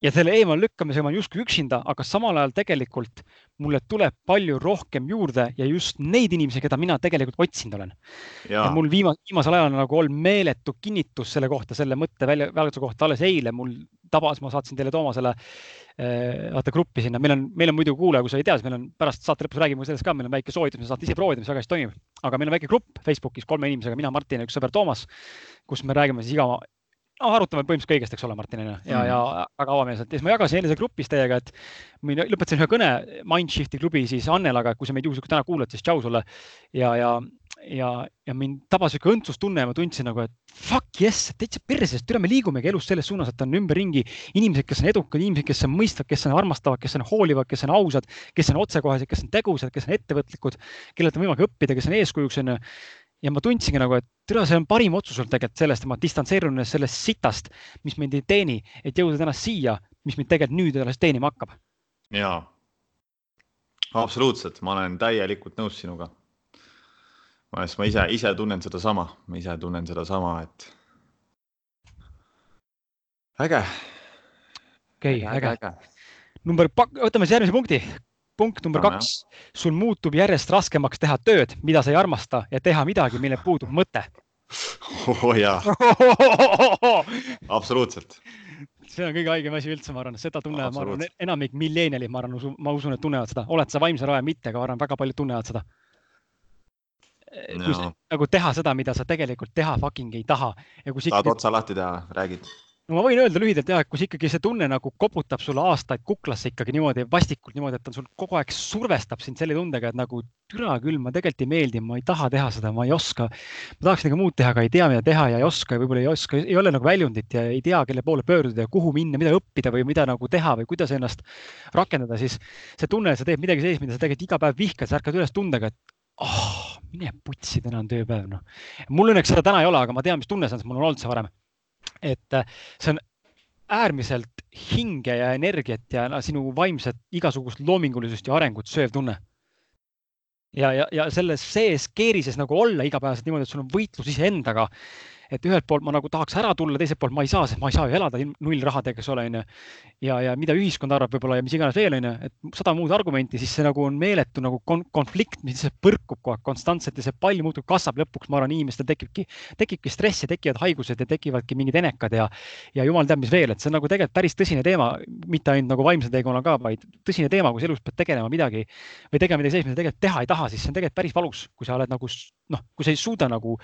Ja selle eemale lükkamisega ma olen justkui üksinda, aga samal ajal tegelikult mulle tuleb palju rohkem juurde ja just neid inimesi, keda mina tegelikult otsinud olen. ja mul viimase, viimasel ajal nagu olnud meeletu kinnitus selle kohta, selle mõtte välja, väljutuse kohta alles eile mul tabas, ma saatsin teile Toomasele äh, vaata gruppi sinna, meil on, meil on muidu kuulaja, kui sa ei tea, siis meil on pärast saate lõpus räägime sellest ka, meil on väike soovitus, me saate ise proovida, mis väga hästi toimib. aga meil on väike grupp Facebookis kolme inimesega, mina, Martin ja üks sõber Toomas, kus me räägime siis iga, noh, arutame põhimõtteliselt kõigest, eks ole, Martin on ju, ja mm., ja väga avameelselt ja siis ma jagasin eile seal grupis teiega, et ma lõpetasin ühe kõne Mindshifti klubi siis Annelaga, kui sa meid juhuslikult täna kuulad, siis tšau sulle ja, ja ja, ja mind tabas sihuke õndsustunne ja ma tundsin nagu, et fuck yes, täitsa perses, türa, me liigumegi elus selles suunas, et on ümberringi inimesed, kes on edukad, inimesed, kes on mõistvad, kes on armastavad, kes on hoolivad, kes on ausad, kes on otsekohesed, kes on tegusad, kes on ettevõtlikud, kellelt on võimalik õppida, kes on eeskujuks, onju. Ja ma tundsingi nagu, et türa, see on parim otsus olnud tegelikult sellest, et ma distantseerun sellest sitast, mis mind ei teeni, et jõuda täna siia, mis mind tegelikult nüüd alles teenima hakkab. jaa, absoluutselt, ma olen täielikult nõus sinuga ma, ise, ise tunnen sedasama, ma ise tunnen sedasama, et äge. okei okay,, äge, äge.. number, võtame siis järgmise punkti. Punkt number no, kaks, sul muutub järjest raskemaks teha tööd, mida sa ei armasta ja teha midagi, millel puudub mõte. Oh jaa. Absoluutselt. see on kõige haigem asi üldse, ma arvan, seda tunnevad, ma arvan, enamik milleenilid, ma arvan, ma usun, et tunnevad seda, oled sa vaimsel ajal mitte, aga ma arvan, väga paljud tunnevad seda. No. nagu teha seda, mida sa tegelikult teha fucking ei taha. tahad ikkagi... otsa lahti teha, räägid? No ma võin öelda lühidalt jah, et kus ikkagi see tunne nagu koputab sulle aastaid kuklasse ikkagi niimoodi vastikult niimoodi, et ta sul kogu aeg survestab sind selle tundega, et nagu türa küll, ma tegelikult ei meeldi, ma ei taha teha seda, ma ei oska. ma tahaks midagi muud teha, aga ei tea, mida teha ja ei oska ja võib-olla ei oska, ei ole nagu väljundit ja ei tea, kelle poole pöörduda ja kuhu minna, mida õppida või mida nagu teha või kuidas ennast rakendada, siis see tunne, et sa teed midagi sellist, mida sa tegelikult iga päev vihkad, sa ärkad üles tundega, et oh, mine putsi, täna on tööpäev, noh. mul õnneks seda täna ei ole, aga ma tean, mis tunne see on, sest mul on olnud see varem. Et äh, see on äärmiselt hinge ja energiat ja sinu vaimset igasugust loomingulisust ja arengut sööv tunne. ja, ja, ja selles sees keerises nagu olla igapäevaselt niimoodi, et sul on võitlus iseendaga et ühelt poolt ma nagu tahaks ära tulla, teiselt poolt ma ei saa, sest ma ei saa ju elada null rahadega, eks ole, onju. ja, ja mida ühiskond arvab võib-olla ja mis iganes veel, onju, et sada muud argumenti, siis see nagu on meeletu nagu kon konflikt, mis põrkub kogu aeg konstantselt ja see pall muudkui kasvab lõpuks, ma arvan, inimestel tekibki, tekibki stress ja tekivad haigused ja tekivadki mingid enekad ja, ja jumal teab, mis veel, et see on nagu tegelikult päris tõsine teema, mitte ainult nagu vaimse teekonna ka, vaid tõsine teema, kus elus pead tegelema midagi või tegema midagi sellist, mida tegelikult teha ei taha, siis see on tegelikult päris valus, kui sa oled nagu noh, kui sa ei suuda nagu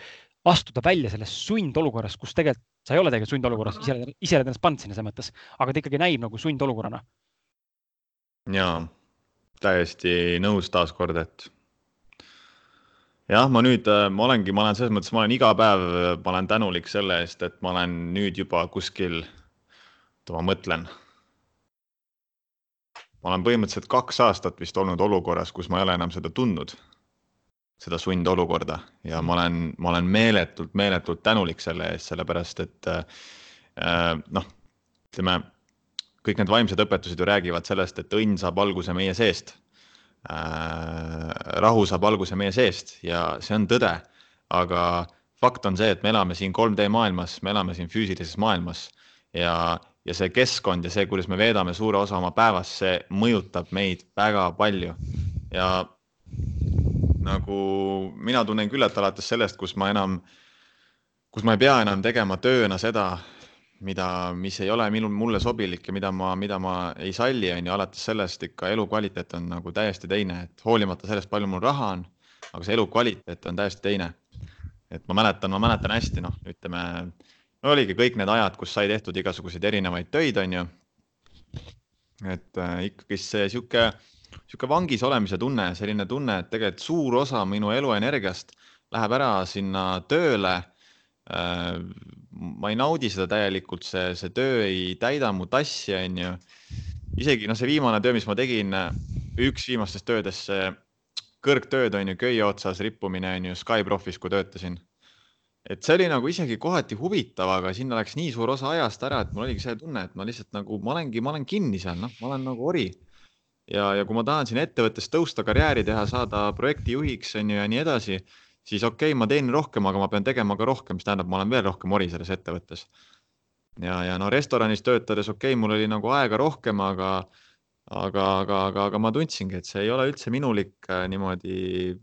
astuda välja sellest sundolukorrast, kus tegelikult sa ei ole tegelikult sundolukorras, ise ise oled ennast pannud sinna selles mõttes, aga ta ikkagi näib nagu sundolukorrana. ja täiesti nõus taaskord, et jah, ma nüüd, äh, ma olengi, ma olen selles mõttes, ma olen iga päev, ma olen tänulik selle eest, et ma olen nüüd juba kuskil, oota, ma mõtlen. ma olen põhimõtteliselt kaks aastat vist olnud olukorras, kus ma ei ole enam seda tundnud seda sundolukorda. Ja ma olen, ma olen meeletult, meeletult tänulik selle eest, sellepärast et äh, noh, ütleme kõik need vaimsed õpetused ju räägivad sellest, et õnn saab alguse meie seest. Äh,. rahu saab alguse meie seest ja see on tõde, aga fakt on see, et me elame siin 3D maailmas, me elame siin füüsilises maailmas ja, ja see keskkond ja see, kuidas me veedame suure osa oma päevast, see mõjutab meid väga palju. Ja nagu mina tunnen küll, et alates sellest, kus ma enam, kus ma ei pea enam tegema tööna seda, mida, mis ei ole minul, mulle sobilik ja mida ma, mida ma ei salli, on ju, alates sellest ikka elukvaliteet on nagu täiesti teine, et hoolimata sellest, palju mul raha on, aga see elukvaliteet on täiesti teine. et ma mäletan, ma mäletan hästi, noh, ütleme, oligi kõik need ajad, kus sai tehtud igasuguseid erinevaid töid, on ju. et äh, ikkagi see sihuke sihuke vangis olemise tunne, selline tunne, et tegelikult suur osa minu eluenergiast läheb ära sinna tööle. Äh, ma ei naudi seda täielikult, see, see töö ei täida mu tassi, on ju. isegi noh, see viimane töö, mis ma tegin, üks viimastest töödest, see kõrgtööd on ju köie otsas rippumine on ju Skyprofis, kui töötasin. et see oli nagu isegi kohati huvitav, aga sinna läks nii suur osa ajast ära, et mul oligi see tunne, et ma lihtsalt nagu, ma olengi, ma olen kinni seal, noh, ma olen nagu ori. Ja, ja kui ma tahan siin ettevõttes tõusta, karjääri teha, saada projektijuhiks on ju ja nii edasi, siis okei okay,, ma teenin rohkem, aga ma pean tegema ka rohkem, mis tähendab, ma olen veel rohkem ori selles ettevõttes. ja, ja no restoranis töötades okei okay,, mul oli nagu aega rohkem, aga aga, aga, aga, aga ma tundsingi, et see ei ole üldse minulik äh, niimoodi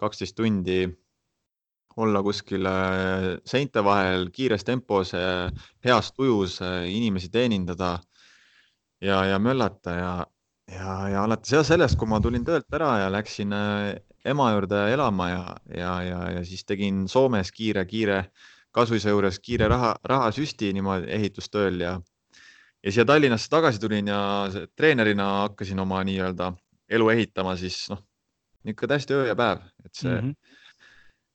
kaksteist tundi olla kuskil äh, seinte vahel kiires tempos, äh, heas tujus inimesi teenindada ja, ja möllata ja, ja, ja alates ja sellest, kui ma tulin töölt ära ja läksin ema juurde elama ja, ja, ja, ja siis tegin Soomes kiire, kiire kasuisa juures kiire raha, rahasüsti niimoodi ehitustööl ja ja siia Tallinnasse tagasi tulin ja treenerina hakkasin oma nii-öelda elu ehitama, siis noh, ikka täiesti öö ja päev, et see mm, -hmm.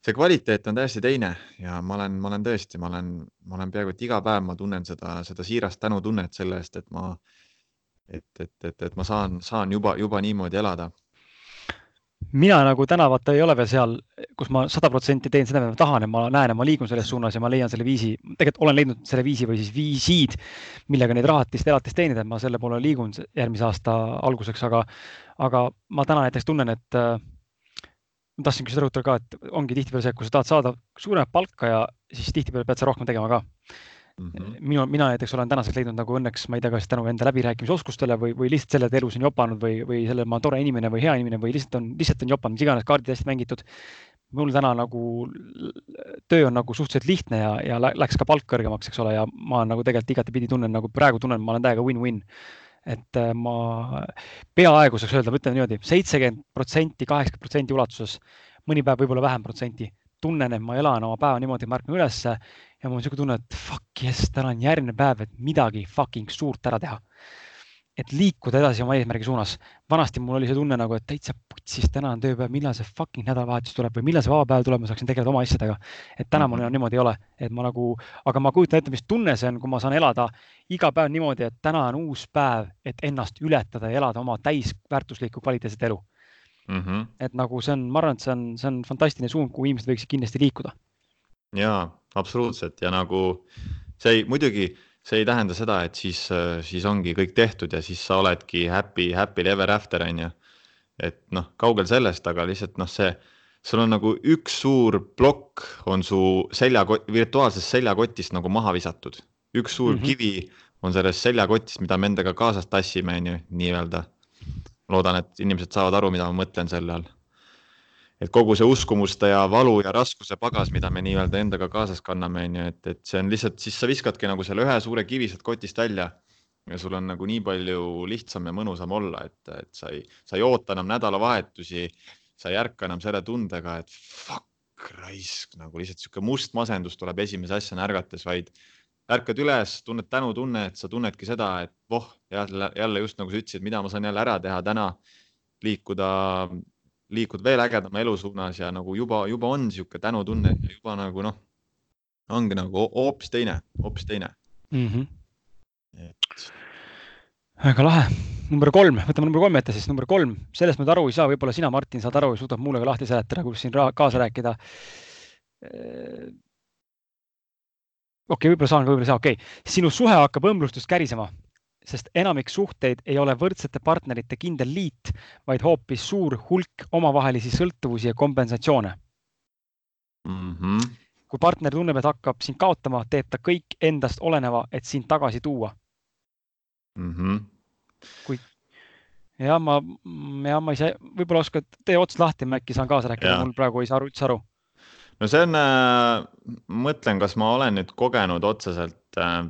see kvaliteet on täiesti teine ja ma olen, ma olen tõesti, ma olen, ma olen peaaegu et iga päev, ma tunnen seda, seda siirast tänutunnet selle eest, et ma, et, et, et, et ma saan, saan juba, juba niimoodi elada. Mina nagu täna vaata ei ole veel seal, kus ma sada protsenti teen seda, mida ma tahan ja ma näen ja ma liigun selles suunas ja ma leian selle viisi, tegelikult olen leidnud selle viisi või siis viisid, millega neid rahatist, elatist teenida, et ma selle poole liigun järgmise aasta alguseks, aga, aga ma täna näiteks tunnen, et äh, ma tahtsin küll rõhutada ka, et ongi tihtipeale see, et kui sa tahad saada suuremat palka ja siis tihtipeale pead sa rohkem tegema ka Mm -hmm. minu, mina näiteks olen tänaseks leidnud nagu õnneks, ma ei tea, kas tänu enda läbirääkimisoskustele või, või lihtsalt selle, et elus on jopanud või, või selle, ma olen tore inimene või hea inimene või lihtsalt on, lihtsalt on jopanud, mis iganes kaardid hästi mängitud. mul täna nagu töö on nagu suhteliselt lihtne ja, ja läks ka palk kõrgemaks, eks ole, ja ma nagu tegelikult igatepidi tunnen nagu praegu tunnen, ma olen täiega win-win et äh, ma peaaegu saaks öelda, ma ütlen niimoodi, seitsekümmend protsenti, kaheksakümmend protsenti ulatuses, mõni päev võib-olla vähem protsenti, tunnen, et ma elan oma päeva niimoodi, ma ärkan ülesse ja mul on niisugune tunne, et fuck yes, täna on järgmine päev, et midagi fucking suurt ära teha. et liikuda edasi oma eesmärgi suunas. vanasti mul oli see tunne nagu, et täitsa putsis, täna on tööpäev, millal see fucking nädalavahetus tuleb või millal see vaba päev tuleb, ma saaksin tegeleda oma asjadega. et täna mul enam mhm. niimoodi ei ole, et ma nagu, aga ma kujutan ette, mis tunne see on, kui ma saan elada iga päev niimoodi, et täna on uus päev, et ennast ületada ja elada oma täisväärtuslikku kvaliteetset elu mm. -hmm. et nagu see on, ma arvan, et see on, see on fantastiline suund, kuhu inimesed võiksid kindlasti liikuda jaa, absoluutselt ja nagu see ei, muidugi see ei tähenda seda, et siis, siis ongi kõik tehtud ja siis sa oledki happy, happy ever after on ju. et noh, kaugel sellest, aga lihtsalt noh, see, sul on nagu üks suur plokk on su seljakott, virtuaalsest seljakotist nagu maha visatud. üks suur mm -hmm. kivi on sellest seljakotist, mida me endaga kaasas tassime, on ju, nii-öelda. Loodan, et inimesed saavad aru, mida ma mõtlen selle all. Et kogu see uskumuste ja valu ja raskuse pagas, mida me nii-öelda endaga kaasas kanname, on ju, et, et see on lihtsalt, siis sa viskadki nagu selle ühe suure kivi sealt kotist välja ja sul on nagu nii palju lihtsam ja mõnusam olla, et, et sa ei, sa ei oota enam nädalavahetusi, sa ei ärka enam selle tundega, et fuck raisk, nagu lihtsalt sihuke must masendus tuleb esimese asjana ärgates, vaid ärkad üles, tunned tänutunne, et sa tunnedki seda, et voh, jälle, jälle just nagu sa ütlesid, mida ma saan jälle ära teha täna, liikuda liikud veel ägedama elu suunas ja nagu juba, juba on niisugune tänutunne ja juba nagu noh, ongi nagu hoopis teine, hoopis teine mm. -hmm. Et... väga lahe, number kolm, võtame number kolm ette siis, number kolm, sellest ma aru ei saa, võib-olla sina, Martin, saad aru ja suudad mulle ka lahti seletada, kuidas siin kaasa rääkida. Okei okay,, võib-olla saan, võib-olla ei saa, okei okay., sinu suhe hakkab õmblustust kärisema sest enamik suhteid ei ole võrdsete partnerite kindel liit, vaid hoopis suur hulk omavahelisi sõltuvusi ja kompensatsioone mm. -hmm. kui partner tunneb, et hakkab sind kaotama, teeb ta kõik endast oleneva, et sind tagasi tuua mm. -hmm. kui ja ma, ja ma saa, võib-olla oskad, tee ots lahti, ma äkki saan kaasa rääkida, mul praegu ei saa üldse aru. No see on äh,, mõtlen, kas ma olen nüüd kogenud otseselt äh,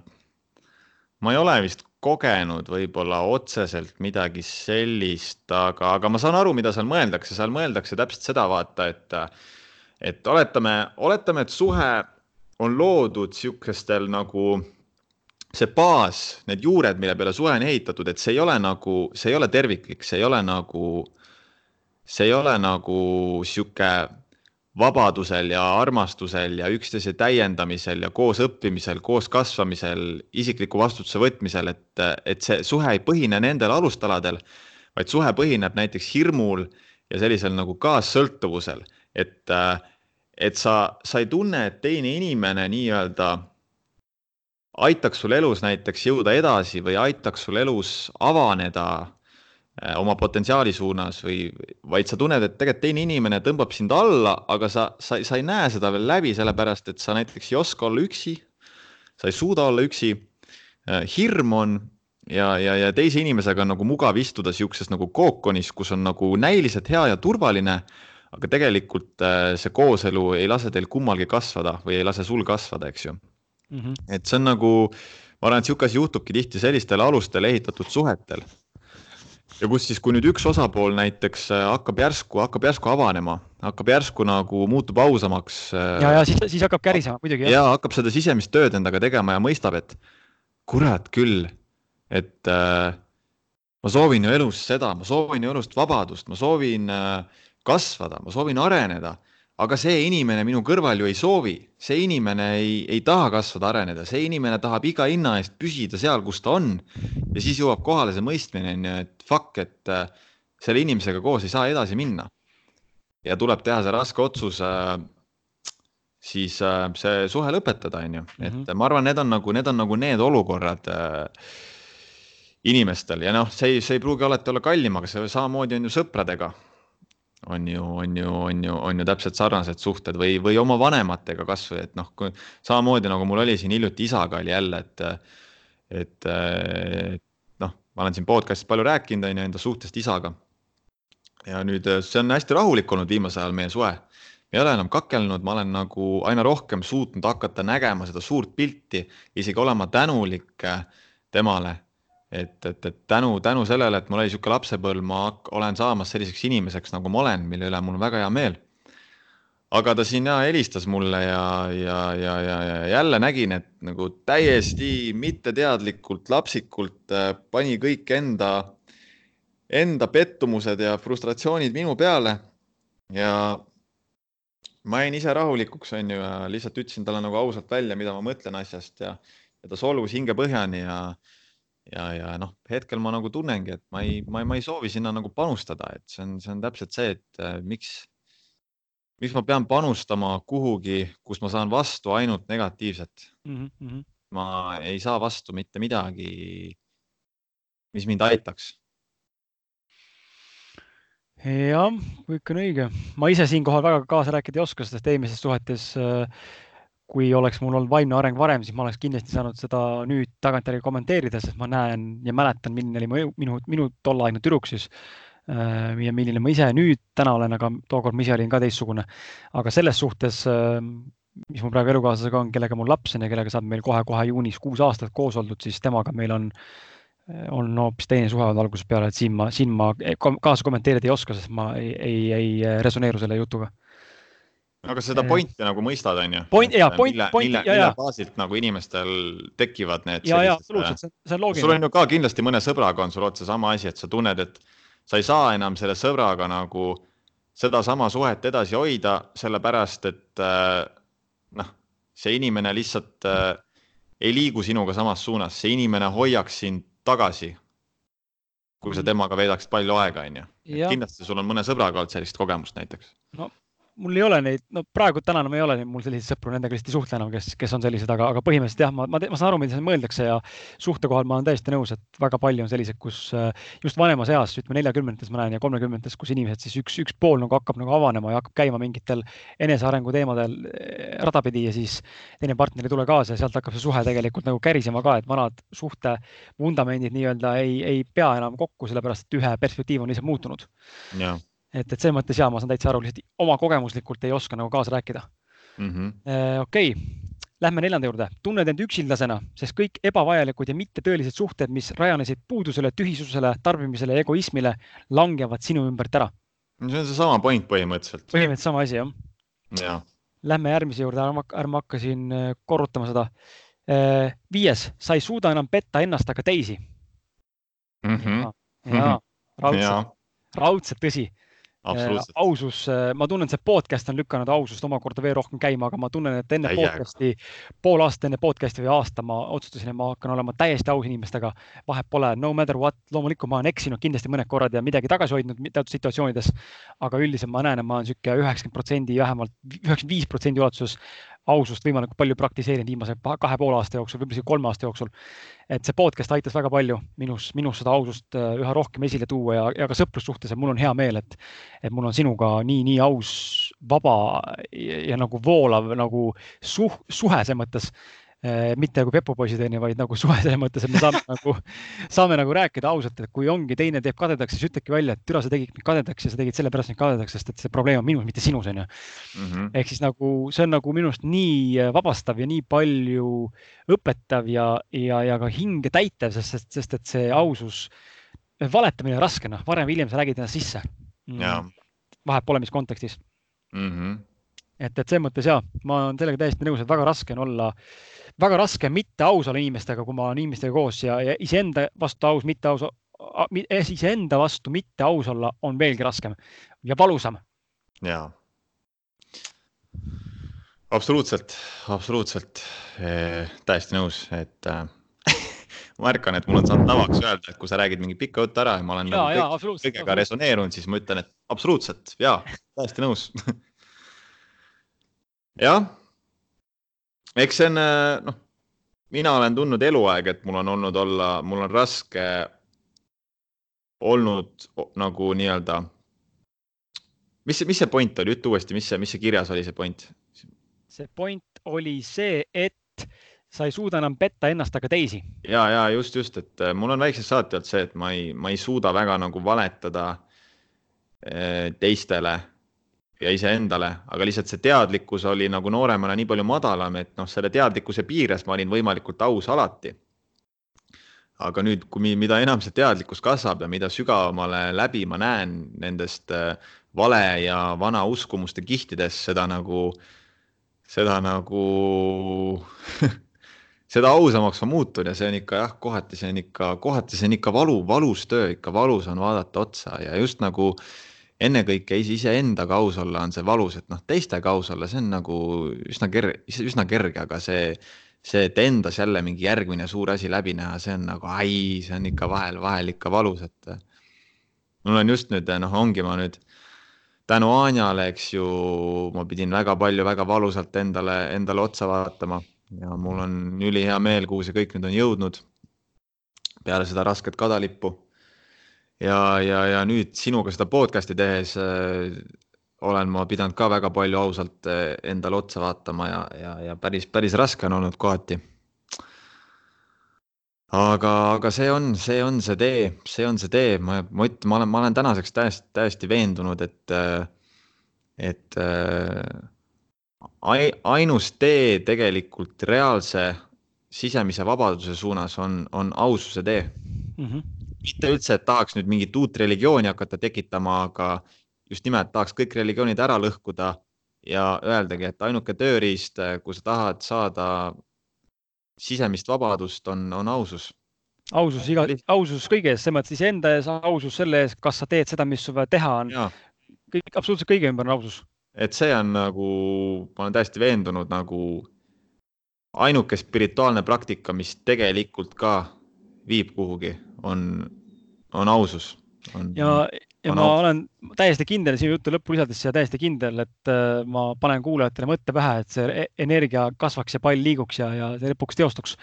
ma ei ole vist kogenud võib-olla otseselt midagi sellist, aga, aga ma saan aru, mida seal mõeldakse, seal mõeldakse täpselt seda, vaata, et, et oletame, oletame, et suhe on loodud sihukestel nagu see baas, need juured, mille peale suhe on ehitatud, et see ei ole nagu, see ei ole terviklik, see ei ole nagu, see ei ole nagu sihuke vabadusel ja armastusel ja üksteise täiendamisel ja koos õppimisel, koos kasvamisel, isikliku vastutuse võtmisel, et, et see suhe ei põhine nendel alustaladel, vaid suhe põhineb näiteks hirmul ja sellisel nagu kaassõltuvusel, et, et sa, sa ei tunne, et teine inimene nii-öelda aitaks sul elus näiteks jõuda edasi või aitaks sul elus avaneda oma potentsiaali suunas või, vaid sa tunned, et tegelikult teine inimene tõmbab sind alla, aga sa, sa, sa ei näe seda veel läbi, sellepärast et sa näiteks ei oska olla üksi. sa ei suuda olla üksi. Äh, hirm on ja, ja, ja teise inimesega on nagu mugav istuda siukses nagu kookonis, kus on nagu näiliselt hea ja turvaline. aga tegelikult äh, see kooselu ei lase teil kummalgi kasvada või ei lase sul kasvada, eks ju mm. -hmm. et see on nagu, ma arvan, et sihuke asi juhtubki tihti sellistel alustel ehitatud suhetel ja kus siis, kui nüüd üks osapool näiteks äh, hakkab järsku, hakkab järsku avanema, hakkab järsku nagu muutub ausamaks. Äh, ja, ja siis, siis hakkab kärisema muidugi. ja hakkab seda sisemist tööd endaga tegema ja mõistab, et kurat küll, et äh, ma soovin ju elus seda, ma soovin ju elust vabadust, ma soovin äh, kasvada, ma soovin areneda aga see inimene minu kõrval ju ei soovi, see inimene ei, ei taha kasvada, areneda, see inimene tahab iga hinna eest püsida seal, kus ta on. ja siis jõuab kohale see mõistmine, on ju, et fuck, et äh, selle inimesega koos ei saa edasi minna. ja tuleb teha see raske otsus äh,, siis äh, see suhe lõpetada, on ju, et mm -hmm. ma arvan, need on nagu, need on nagu need olukorrad äh, inimestel ja noh, see ei, see ei pruugi alati olla kallim, aga see samamoodi on ju sõpradega on ju, on ju, on ju, on ju täpselt sarnased suhted või, või oma vanematega kasvõi, et noh, samamoodi nagu mul oli siin hiljuti isaga oli jälle, et, et, et noh, ma olen siin podcast'is palju rääkinud, on ju, enda suhtest isaga. ja nüüd see on hästi rahulik olnud viimasel ajal meie suhe. ei ole enam kakelnud, ma olen nagu aina rohkem suutnud hakata nägema seda suurt pilti, isegi olema tänulik temale et, et, et tänu, tänu sellele, et mul oli niisugune lapsepõlv, ma olen saamas selliseks inimeseks, nagu ma olen, mille üle mul on väga hea meel. aga ta siin ja helistas mulle ja, ja, ja, ja, ja jälle nägin, et nagu täiesti mitteteadlikult, lapsikult äh, pani kõik enda, enda pettumused ja frustratsioonid minu peale. ja ma jäin ise rahulikuks, on ju, ja lihtsalt ütlesin talle nagu ausalt välja, mida ma mõtlen asjast ja, ja ta solvus hingepõhjani ja ja, ja noh, hetkel ma nagu tunnengi, et ma ei, ma ei, ma ei soovi sinna nagu panustada, et see on, see on täpselt see, et äh, miks, miks ma pean panustama kuhugi, kus ma saan vastu ainult negatiivset mm. -hmm. ma ei saa vastu mitte midagi, mis mind aitaks jah, kõik on õige. ma ise siinkohal väga kaasa rääkida ei oska, sest eelmises suhetes äh, kui oleks mul olnud vaimne areng varem, siis ma oleks kindlasti saanud seda nüüd tagantjärgi kommenteerida, sest ma näen ja mäletan, milline oli minu, minu, minu tolleaegne tüdruk siis äh, ja milline ma ise nüüd täna olen, aga tookord ma ise olin ka teistsugune. aga selles suhtes, äh, mis mul praegu elukaaslasega on, kellega mul laps on ja kellega saab meil kohe-kohe juunis kuus aastat koos oldud, siis temaga meil on, on hoopis teine suhe olnud algusest peale, et siin ma, siin ma kaasa kommenteerida ei oska, sest ma ei, ei, ei resoneeru selle jutuga aga seda pointi nagu mõistad, on ju? point, jaa, point, point, ja, ja. mille baasilt nagu inimestel tekivad need. ja, ja absoluutselt, see, see on loogiline. sul on ju ka kindlasti mõne sõbraga on sul otse sama asi, et sa tunned, et sa ei saa enam selle sõbraga nagu sedasama suhet edasi hoida, sellepärast et äh, noh, see inimene lihtsalt äh, ei liigu sinuga samas suunas, see inimene hoiaks sind tagasi. kui sa temaga veedaksid palju aega, on ju. kindlasti sul on mõne sõbraga olnud sellist kogemust näiteks. no mul ei ole neid, no praegu täna enam ei ole mul selliseid sõpru, nendega lihtsalt ei suhtle enam, kes, kes on sellised, aga, aga põhimõtteliselt jah, ma, ma, ma saan aru, mida siin mõeldakse ja suhte kohal ma olen täiesti nõus, et väga palju on selliseid, kus äh, just vanemas eas, ütleme neljakümnendates ma näen ja kolmekümnendates, kus inimesed siis üks, üks pool nagu hakkab nagu avanema ja hakkab käima mingitel enesearengu teemadel äh, radapidi ja siis teine partner ei tule kaasa ja sealt hakkab see suhe tegelikult nagu kärisema ka, et vanad suhte vundamendid nii-öelda ei, ei pea enam kokku, sellepärast et ühe perspektiiv on lihtsalt muutunud et, et selles mõttes ja ma saan täitsa aru, lihtsalt oma kogemuslikult ei oska nagu kaasa rääkida mm -hmm.. okei okay., lähme neljanda juurde. tunned end üksildasena, sest kõik ebavajalikud ja mittetõelised suhted, mis rajanesid puudusele, tühisusele, tarbimisele ja egoismile, langevad sinu ümbert ära. see on seesama point põhimõtteliselt. põhimõtteliselt sama asi, jah ja.. Lähme järgmise juurde, ärme, hakka siin äh, korrutama seda. Äh, viies, sa ei suuda enam petta ennast, aga teisi mm. -hmm. ja, ja, raudselt, raudselt tõsi. Ausus, ma tunnen, see podcast on lükanud ausust omakorda veel rohkem käima, aga ma tunnen, et enne Täiega. podcast'i, pool aastat enne podcast'i või aasta ma otsustasin, et ma hakkan olema täiesti aus inimestega. vahet pole, no matter what, loomulikult ma olen eksinud kindlasti mõned korrad ja midagi tagasi hoidnud teatud situatsioonides. aga üldiselt ma näen, et ma olen sihuke üheksakümmend protsendi, vähemalt üheksakümmend viis protsendi ulatuses ausust võimalikult palju praktiseerinud viimase kahe poole aasta jooksul, võib-olla isegi kolme aasta jooksul. et see podcast aitas väga palju minus, minus seda ausust äh, üha rohkem esile tuua ja, ja ka sõprussuhtes, et mul on hea meel, et, et mul on sinuga nii, nii aus, vaba ja, ja nagu voolav nagu suh-, suhe selles mõttes mitte nagu pepupoisid onju, vaid nagu suhe selles mõttes, et me saame nagu, saame nagu rääkida ausalt, et kui ongi teine teeb kadedaks, siis ütlebki välja, et türa, sa tegid mind kadedaks ja sa tegid sellepärast mind kadedaks, sest et see probleem on minus, mitte sinus onju. Mhm. ehk siis nagu see on nagu minu arust nii äh, vabastav ja nii palju õpetav ja, ja, ja ka hinge täitev, sest, sest, sest et see ausus, valetamine on raske, noh, varem või hiljem sa räägid ennast sisse. jaa. vahet pole, mis kontekstis Mhm. et, et selles mõttes ja ma olen sellega täiesti nõus, et väga raske on olla, väga raske mitte aus olla inimestega, kui ma olen inimestega koos ja, ja iseenda vastu aus, mitte aus, iseenda vastu mitte aus olla on veelgi raskem ja valusam. jaa. absoluutselt, absoluutselt eh, täiesti nõus, et äh, ma märkan, et mul on saanud tavaks öelda, et kui sa räägid mingi pika jutu ära ja ma olen ja, nagu ja kõik, absoluutselt. kõigega resoneerunud, siis ma ütlen, et absoluutselt ja täiesti nõus. jah, eks see on äh, noh, mina olen tundnud eluaeg, et mul on olnud olla, mul on raske olnud nagu nii-öelda mis, mis see point oli, ütle uuesti, mis see, mis see kirjas oli, see point? see point oli see, et sa ei suuda enam petta ennast ega teisi. ja, ja just, just, et äh, mul on väiksest saati olnud see, et ma ei, ma ei suuda väga nagu valetada äh, teistele ja iseendale, aga lihtsalt see teadlikkus oli nagu nooremana nii palju madalam, et noh, selle teadlikkuse piires ma olin võimalikult aus alati. aga nüüd, kui mida enam see teadlikkus kasvab ja mida sügavamale läbi ma näen nendest äh, vale ja vana uskumuste kihtidest, seda nagu, seda nagu seda ausamaks ma muutun ja see on ikka jah, kohati see on ikka, kohati see on ikka valu, valus töö, ikka valus on vaadata otsa ja just nagu ennekõike iseendaga aus olla on see valus, et noh, teistega aus olla, see on nagu üsna kerge, üsna kerge, aga see, see, et endas jälle mingi järgmine suur asi läbi näha, see on nagu ai, see on ikka vahel, vahel ikka valus, et mul on just nüüd noh, ongi ma nüüd tänu Anjale, eks ju, ma pidin väga palju, väga valusalt endale, endale otsa vaatama ja mul on ülihea meel, kuhu see kõik nüüd on jõudnud. peale seda rasket kadalippu. Ja, ja, ja nüüd sinuga seda podcast'i tehes äh, olen ma pidanud ka väga palju ausalt äh, endale otsa vaatama ja, ja, ja päris, päris raske on olnud kohati. aga, aga see on, see on see tee, see on see tee, ma, ma ütlen, ma olen, ma olen tänaseks täiesti, täiesti veendunud, et, et ainus tee tegelikult reaalse sisemise vabaduse suunas on, on aususe tee mm. -hmm. Mitte üldse, et tahaks nüüd mingit uut religiooni hakata tekitama, aga just nimelt tahaks kõik religioonid ära lõhkuda ja öeldagi, et ainuke tööriist, kui sa tahad saada sisemist vabadust, on, on ausus. ausus iga, ausus kõiges, selles mõttes iseenda ees, ausus selle ees, kas sa teed seda, mis sul vaja teha on. kõik, absoluutselt kõige ümber on ausus et see on nagu, ma olen täiesti veendunud, nagu ainuke spirituaalne praktika, mis tegelikult ka viib kuhugi, on, on ausus. ja, ja on ma ausus. olen täiesti kindel sinu jutu lõppu lisades siia täiesti kindel, et äh, ma panen kuulajatele mõtte pähe, et see energia kasvaks ja pall liiguks ja, ja see lõpuks teostuks.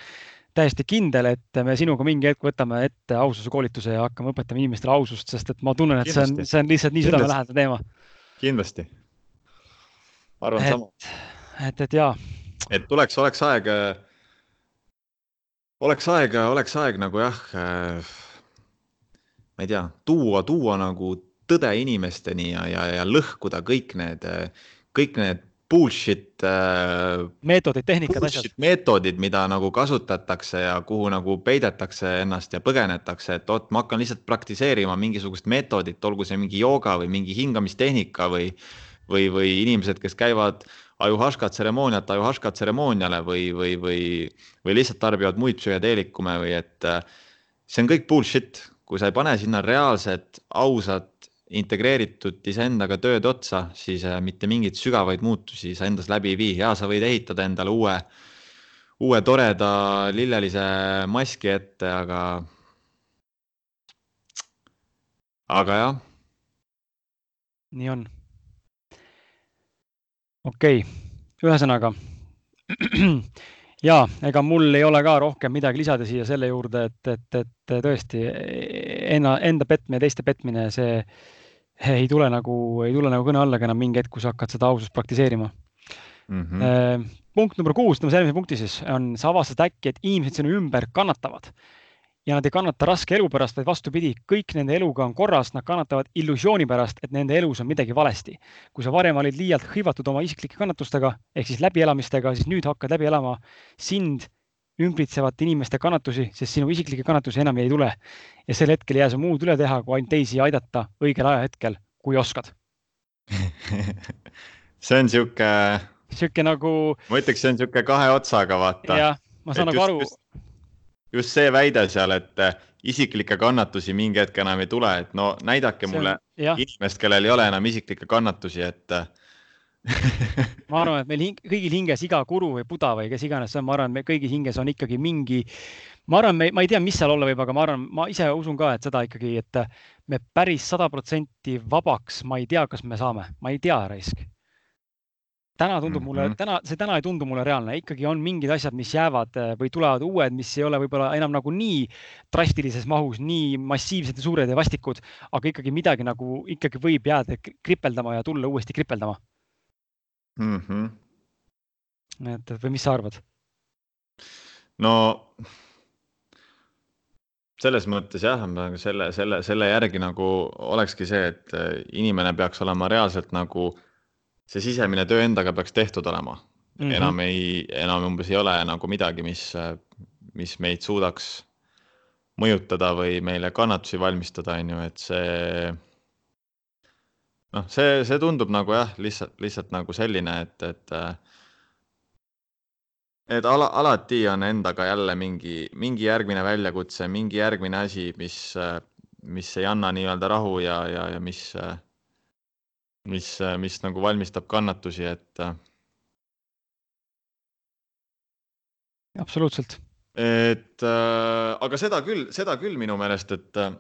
täiesti kindel, et me sinuga mingi hetk võtame ette aususe koolituse ja hakkame õpetama inimestele ausust, sest et ma tunnen, et kindlasti. see on, see on lihtsalt nii südamelähedane teema. kindlasti arvan sama. et, et jaa. et tuleks, oleks aeg, oleks aeg, oleks aeg nagu jah äh,, ma ei tea, tuua, tuua nagu tõde inimesteni ja, ja, ja lõhkuda kõik need, kõik need bullshit äh,. meetodid, tehnikad, asjad. meetodid, mida nagu kasutatakse ja kuhu nagu peidetakse ennast ja põgenetakse, et oot, ma hakkan lihtsalt praktiseerima mingisugust meetodit, olgu see mingi jooga või mingi hingamistehnika või või, või inimesed, kes käivad ajuhaška tseremooniat ajuhaška tseremooniale või, või, või, või lihtsalt tarbivad muid psühhedeelikume või et see on kõik bullshit, kui sa ei pane sinna reaalset, ausat integreeritud iseendaga tööd otsa, siis äh, mitte mingeid sügavaid muutusi sa endas läbi ei vii ja sa võid ehitada endale uue, uue toreda lillelise maski ette, aga, aga jah. nii on. Okei okay., ühesõnaga ja ega mul ei ole ka rohkem midagi lisada siia selle juurde, et, et, et tõesti enna, enda petmine, teiste petmine, see ei tule nagu, ei tule nagu kõne alla ka enam mingi hetk, kui sa hakkad seda ausust praktiseerima mm. -hmm. punkt number kuus, tõmbame järgmise punkti siis, on, sa avastad äkki, et inimesed sinu ümber kannatavad ja nad ei kannata raske elu pärast, vaid vastupidi, kõik nende eluga on korras, nad kannatavad illusiooni pärast, et nende elus on midagi valesti. kui sa varem olid liialt hõivatud oma isiklike kannatustega ehk siis läbielamistega, siis nüüd hakkad läbi elama sind ümbritsevate inimeste kannatusi, sest sinu isiklikke kannatusi enam ei tule. ja sel hetkel ei jää sul muud üle teha, kui ainult teisi aidata õigel ajahetkel, kui oskad see on sihuke. sihuke nagu. ma ütleks, see on sihuke kahe otsaga, vaata. jah, ma saan et nagu aru just see väide seal, et äh, isiklikke kannatusi mingi hetk enam ei tule, et no näidake see mulle on, inimest, kellel ei ole enam isiklikke kannatusi, et äh, ma arvan, et meil hing, kõigil hinges iga kuru või buda või kes iganes see on, ma arvan, me kõigi hinges on ikkagi mingi, ma arvan, ma ei tea, mis seal olla võib, aga ma arvan, ma ise usun ka, et seda ikkagi, et me päris sada protsenti vabaks, ma ei tea, kas me saame, ma ei tea, raisk täna tundub mulle mm, -hmm. täna, see täna ei tundu mulle reaalne, ikkagi on mingid asjad, mis jäävad äh, või tulevad uued, mis ei ole võib-olla enam nagu nii drastilises mahus, nii massiivsed ja suured ja vastikud, aga ikkagi midagi nagu ikkagi võib jääda kripeldama ja tulla uuesti kripeldama mm. -hmm. et või mis sa arvad? no selles mõttes jah, selle, selle, selle järgi nagu olekski see, et äh, inimene peaks olema reaalselt nagu see sisemine töö endaga peaks tehtud olema mm. -hmm. enam ei, enam umbes ei ole nagu midagi, mis, mis meid suudaks mõjutada või meile kannatusi valmistada, on ju, et see. noh, see, see tundub nagu jah, lihtsalt, lihtsalt nagu selline, et, et. et ala, alati on endaga jälle mingi, mingi järgmine väljakutse, mingi järgmine asi, mis, mis ei anna nii-öelda rahu ja, ja, ja mis mis, mis nagu valmistab kannatusi, et. Äh, absoluutselt. et äh, aga seda küll, seda küll minu meelest, et, äh,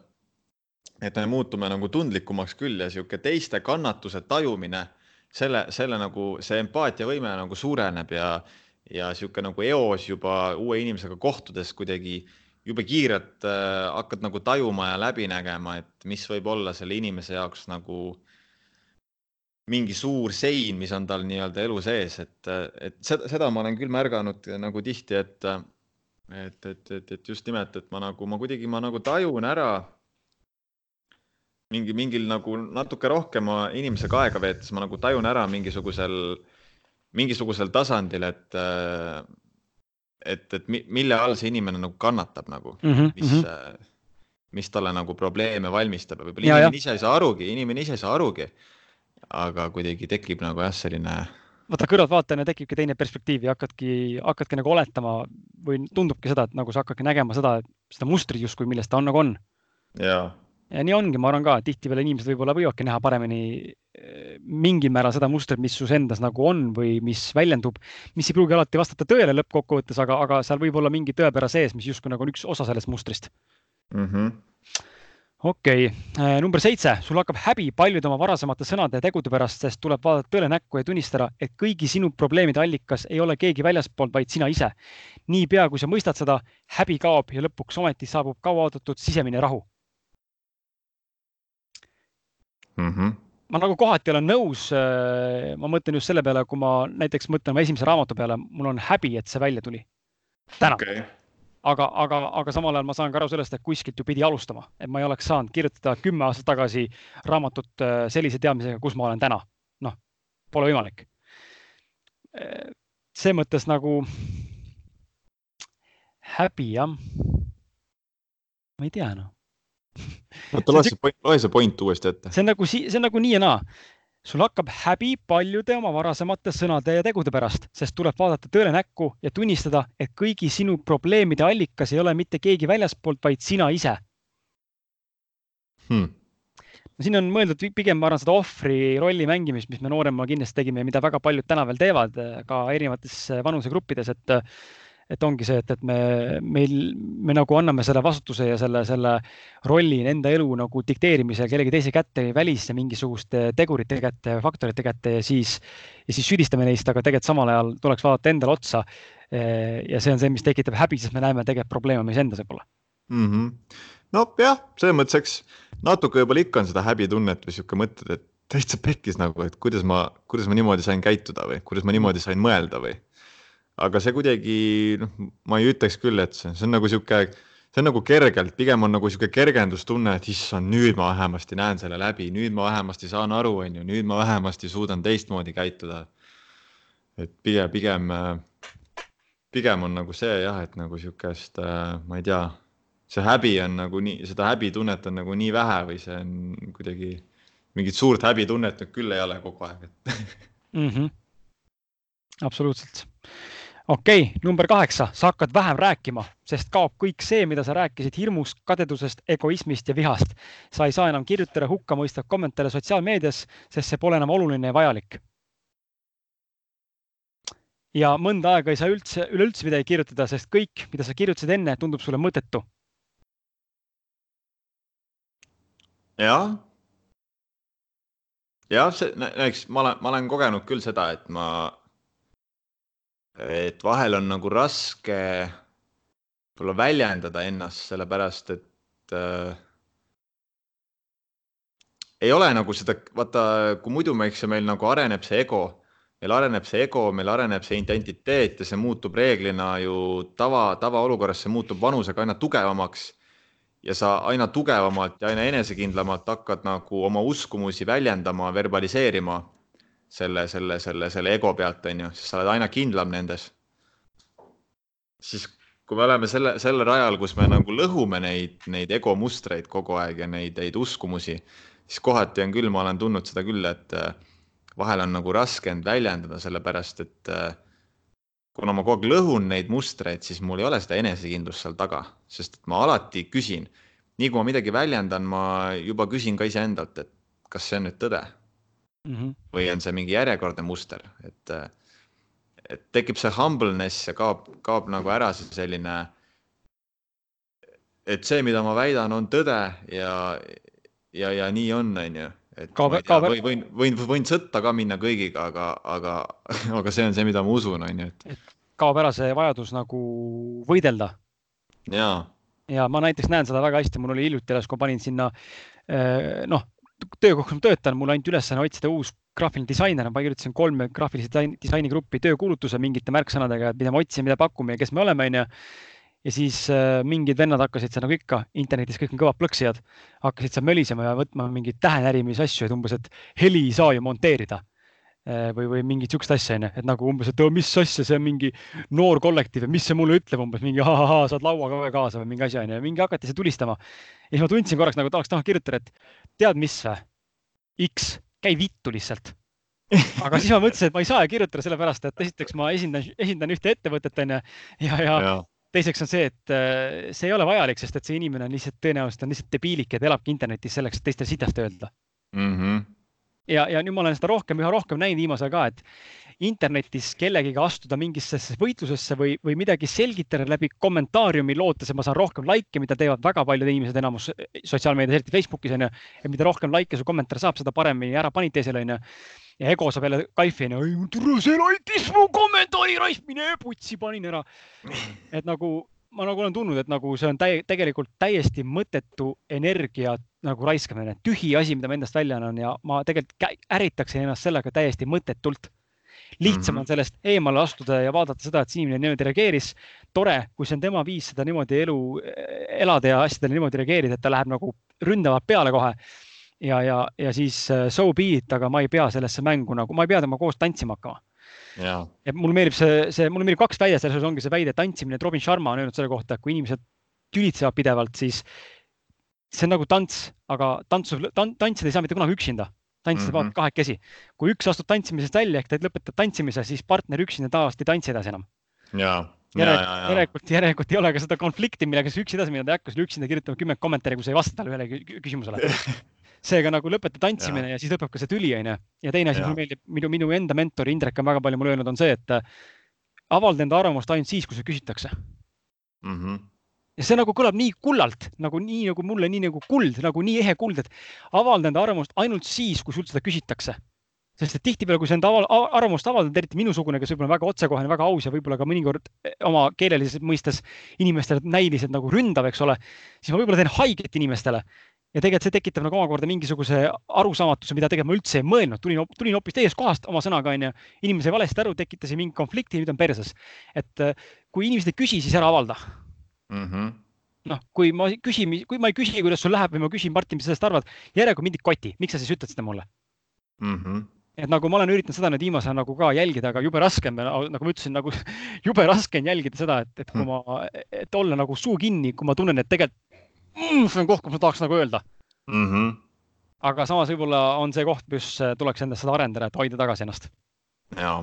et me muutume nagu tundlikumaks küll ja sihuke teiste kannatuse tajumine, selle, selle nagu see empaatiavõime nagu suureneb ja, ja sihuke nagu eos juba uue inimesega kohtudes kuidagi jube kiirelt äh, hakkad nagu tajuma ja läbi nägema, et mis võib olla selle inimese jaoks nagu äh, mingi suur sein, mis on tal nii-öelda elu sees, et, et seda, seda ma olen küll märganud nagu tihti, et, et, et, et, et just nimelt, et ma nagu, ma kuidagi, ma nagu tajun ära mingi, mingil nagu natuke rohkem inimesega aega veetes, ma nagu tajun ära mingisugusel, mingisugusel tasandil, et, et, et mille all see inimene nagu kannatab nagu mm, -hmm. mis mm, -hmm. mis talle nagu probleeme valmistab ja võib-olla inimene ise ei saa arugi, inimene ise ei saa arugi aga kuidagi tekib nagu jah, selline. vaata kõrvaltvaatajana tekibki teine perspektiiv ja hakkadki, hakkadki nagu oletama või tundubki seda, et nagu sa hakkadki nägema seda, seda mustrit justkui, milles ta on nagu on. ja. nii ongi, ma arvan ka, tihtipeale inimesed võib-olla võivadki näha paremini eh, mingil määral seda mustrit, mis sus endas nagu on või mis väljendub, mis ei pruugi alati vastata tõele lõppkokkuvõttes, aga, aga seal võib olla mingi tõepära sees, mis justkui nagu on üks osa sellest mustrist mm. -hmm okei okay., äh, number seitse, sul hakkab häbi paljude oma varasemate sõnade ja tegude pärast, sest tuleb vaadata tõele näkku ja tunnistada, et kõigi sinu probleemide allikas ei ole keegi väljaspoolt, vaid sina ise. niipea kui sa mõistad seda, häbi kaob ja lõpuks ometi saabub kauaoodatud sisemine rahu mm. -hmm. ma nagu kohati olen nõus. Äh, ma mõtlen just selle peale, kui ma näiteks mõtlen oma esimese raamatu peale, mul on häbi, et see välja tuli. täna okay aga, aga, aga samal ajal ma saan ka aru sellest, et kuskilt ju pidi alustama, et ma ei oleks saanud kirjutada kümme aastat tagasi raamatut äh, sellise teadmisega, kus ma olen täna. noh, pole võimalik. Äh, see mõttes nagu häbi jah. ma ei tea noh. oota, loe see point, loe see point uuesti ette. see on nagu, see on nagu nii ja naa sul hakkab häbi paljude oma varasemate sõnade ja tegude pärast, sest tuleb vaadata tõele näkku ja tunnistada, et kõigi sinu probleemide allikas ei ole mitte keegi väljaspoolt, vaid sina ise. Hmm.. siin on mõeldud pigem, ma arvan, seda ohvri rolli mängimist, mis me noorema kindlasti tegime ja mida väga paljud täna veel teevad ka erinevates vanusegruppides, et et ongi see, et, et me, meil, me nagu anname selle vastutuse ja selle, selle rolli enda elu nagu dikteerimise kellegi teise kätte, väliste mingisuguste tegurite kätte, faktorite kätte ja siis, ja siis süüdistame neist, aga tegelikult samal ajal tuleks vaadata endale otsa. ja see on see, mis tekitab häbi, sest me näeme tegelikult probleeme meis endas võib-olla mm. -hmm. nojah, selles mõttes, eks natuke võib-olla ikka on seda häbitunnet või sihuke mõtted, et täitsa pekkis nagu, et kuidas ma, kuidas ma niimoodi sain käituda või kuidas ma niimoodi sain mõelda või aga see kuidagi noh, ma ei ütleks küll, et see, see on nagu sihuke, see on nagu kergelt, pigem on nagu sihuke kergendustunne, et issand, nüüd ma vähemasti näen selle läbi, nüüd ma vähemasti saan aru, on ju, nüüd ma vähemasti suudan teistmoodi käituda. et pigem, pigem, pigem on nagu see jah, et nagu sihukest, ma ei tea, see häbi on nagu nii, seda häbitunnet on nagu nii vähe või see on kuidagi mingit suurt häbitunnet küll ei ole kogu aeg, et mm. -hmm. absoluutselt okei okay,, number kaheksa, sa hakkad vähem rääkima, sest kaob kõik see, mida sa rääkisid hirmust, kadedusest, egoismist ja vihast. sa ei saa enam kirjutada hukkamõistvaid kommentaare sotsiaalmeedias, sest see pole enam oluline ja vajalik. ja mõnda aega ei saa üldse, üleüldse midagi kirjutada, sest kõik, mida sa kirjutasid enne, tundub sulle mõttetu. jah. jah, see, eks ma olen, ma olen kogenud küll seda, et ma et vahel on nagu raske võib-olla väljendada ennast, sellepärast et äh, ei ole nagu seda, vaata, kui muidu me, eks ju, meil nagu areneb see ego, meil areneb see ego, meil areneb see identiteet ja see muutub reeglina ju tava, tavaolukorras, see muutub vanusega aina tugevamaks. ja sa aina tugevamalt ja aina enesekindlamalt hakkad nagu oma uskumusi väljendama, verbaliseerima selle, selle, selle, selle ego pealt, on ju, siis sa oled aina kindlam nendes. siis kui me oleme selle, sellel rajal, kus me nagu lõhume neid, neid ego mustreid kogu aeg ja neid, neid uskumusi, siis kohati on küll, ma olen tundnud seda küll, et äh, vahel on nagu raske end väljendada, sellepärast et äh, kuna ma kogu aeg lõhun neid mustreid, siis mul ei ole seda enesekindlust seal taga, sest et ma alati küsin, nii kui ma midagi väljendan, ma juba küsin ka iseendalt, et kas see on nüüd tõde mm. -hmm. või on see mingi järjekordne muster, et, et tekib see humbleness ja kaob, kaob nagu ära see selline. et see, mida ma väidan, on tõde ja, ja, ja nii on, on ju et kaob, kaob... võin, võin, võin, võin sõtta ka minna kõigiga, aga, aga, aga see on see, mida ma usun, on ju, et. kaob ära see vajadus nagu võidelda. ja. ja ma näiteks näen seda väga hästi, mul oli hiljuti alles, kui panin sinna eh, noh, töökohas ma töötan, mul ainult ülesanne otsida uus graafiline disainer, ma kirjutasin kolme graafilise disainigruppi töökuulutuse mingite märksõnadega, et mida me otsime, mida pakume ja kes me oleme, onju. ja siis äh, mingid vennad hakkasid seal nagu ikka internetis, kõik on kõvad plõksijad, hakkasid seal mölisema ja võtma mingeid tähenärimise asju, et umbes, et heli ei saa ju monteerida või, või mingit siukest asja, onju, et nagu umbes, et oh, mis asja, see on mingi noor kollektiiv ja mis see mulle ütleb umbes mingi ahahaa, saad lauaga ka kaasa või mingi asi onju, mingi hakati see tulistama. ja siis ma tundsin korraks nagu tahaks taha kirjutada, et tead mis või? X, käi vittu lihtsalt. aga siis ma mõtlesin, et ma ei saa kirjutada sellepärast, et esiteks ma esindan, esindan ühte ettevõtet onju ja, ja, ja teiseks on see, et äh, see ei ole vajalik, sest et see inimene on lihtsalt tõenäoliselt on lihtsalt debiilik ja ta elabki internetis selleks, et teistele sitast öelda mm. -hmm. Ja, ja nüüd ma olen seda rohkem, üha rohkem näinud viimasel ka, et internetis kellegiga astuda mingisse võitlusesse või, või midagi selgitada läbi kommentaariumi, lootes, et ma saan rohkem likee, mida teevad väga paljud inimesed, enamus sotsiaalmeedias, eriti Facebookis on ju. ja mida rohkem likee su kommentaar saab, seda paremini ära panid teisele on ju. ja ego saab jälle kaifi on ju, tule see like'is mu kommentaari raisk, mine putsi, panin ära. et nagu ma nagu olen tundnud, et nagu see on täi tegelikult täiesti mõttetu energia nagu raiskamine, tühi asi, mida ma endast välja annan ja ma tegelikult ärritaksin ennast sellega täiesti mõttetult lihtsam mm -hmm. on sellest eemale astuda ja vaadata seda, et see inimene niimoodi reageeris. tore, kui see on tema viis seda niimoodi elu elada ja asjadele niimoodi reageerida, et ta läheb nagu ründavalt peale kohe. ja, ja, ja siis äh, so be it, aga ma ei pea sellesse mängu nagu, ma ei pea temaga koos tantsima hakkama. Ja mulle meeldib see, see, mulle meeldib kaks väidet, selles osas ongi see väide tantsimine, et Robin Sharma on öelnud selle kohta, et kui inimesed tülitsevad pidevalt, siis see on nagu tants, aga tantsu, tantsida ei saa mitte kunagi üksinda tantsida mm -hmm. kahekesi. kui üks astub tantsimisest välja ehk ta lõpetab tantsimise, siis partner üksinda tavaliselt ei tantsi edasi enam. järelikult, järelikult, järelikult ei ole ka seda konflikti, millega sa üksi edasi minna ei hakka, sul üksinda kirjutama kümme kommentaari, kui sa ei vasta talle ühele küsimusele seega nagu lõpeta tantsimine ja. ja siis lõpeb ka see tüli, onju. ja teine asi, mis mulle meeldib, minu, minu enda mentor Indrek on väga palju mulle öelnud, on see, et avalda enda arvamust ainult siis, kui see küsitakse mm. -hmm. ja see nagu kõlab nii kullalt nagu nii nagu mulle, nii nagu kuld, nagu nii ehe kuld, et avalda enda arvamust ainult siis, kui sult seda küsitakse sest et tihtipeale, kui sa enda aval, arvamust avaldad, eriti minusugune, kes võib-olla on väga otsekohene, väga aus ja võib-olla ka mõnikord eh, oma keelelises mõistes inimestele näiliselt nagu ründav, eks ole, siis ma võib-olla teen haiget inimestele. Ja tegelikult see tekitab nagu omakorda mingisuguse arusaamatuse, mida tegelikult ma üldse ei mõelnud, tulin, tulin hoopis teisest kohast oma sõnaga, onju. inimene sai valesti aru, tekitasin mingi konflikti, nüüd on perses. et eh, kui inimesed ei küsi, siis ära avalda mm. -hmm noh, kui ma küsin, kui ma ei küsi, kuidas sul läheb või ma küsin, Martin, mis sa sellest arvad, järelikult mind ei koti, miks sa siis ütled seda mulle mm? -hmm et nagu ma olen üritanud seda nüüd viimase ajal nagu ka jälgida, aga jube raske on, nagu ma ütlesin, nagu jube raske on jälgida seda, et, et kui hmm. ma, et olla nagu suu kinni, kui ma tunnen, et tegelikult mm, see on koht, kus ma tahaks nagu öelda mm. -hmm. aga samas võib-olla on see koht, kus tuleks endast seda arendada, et hoida tagasi ennast. jaa.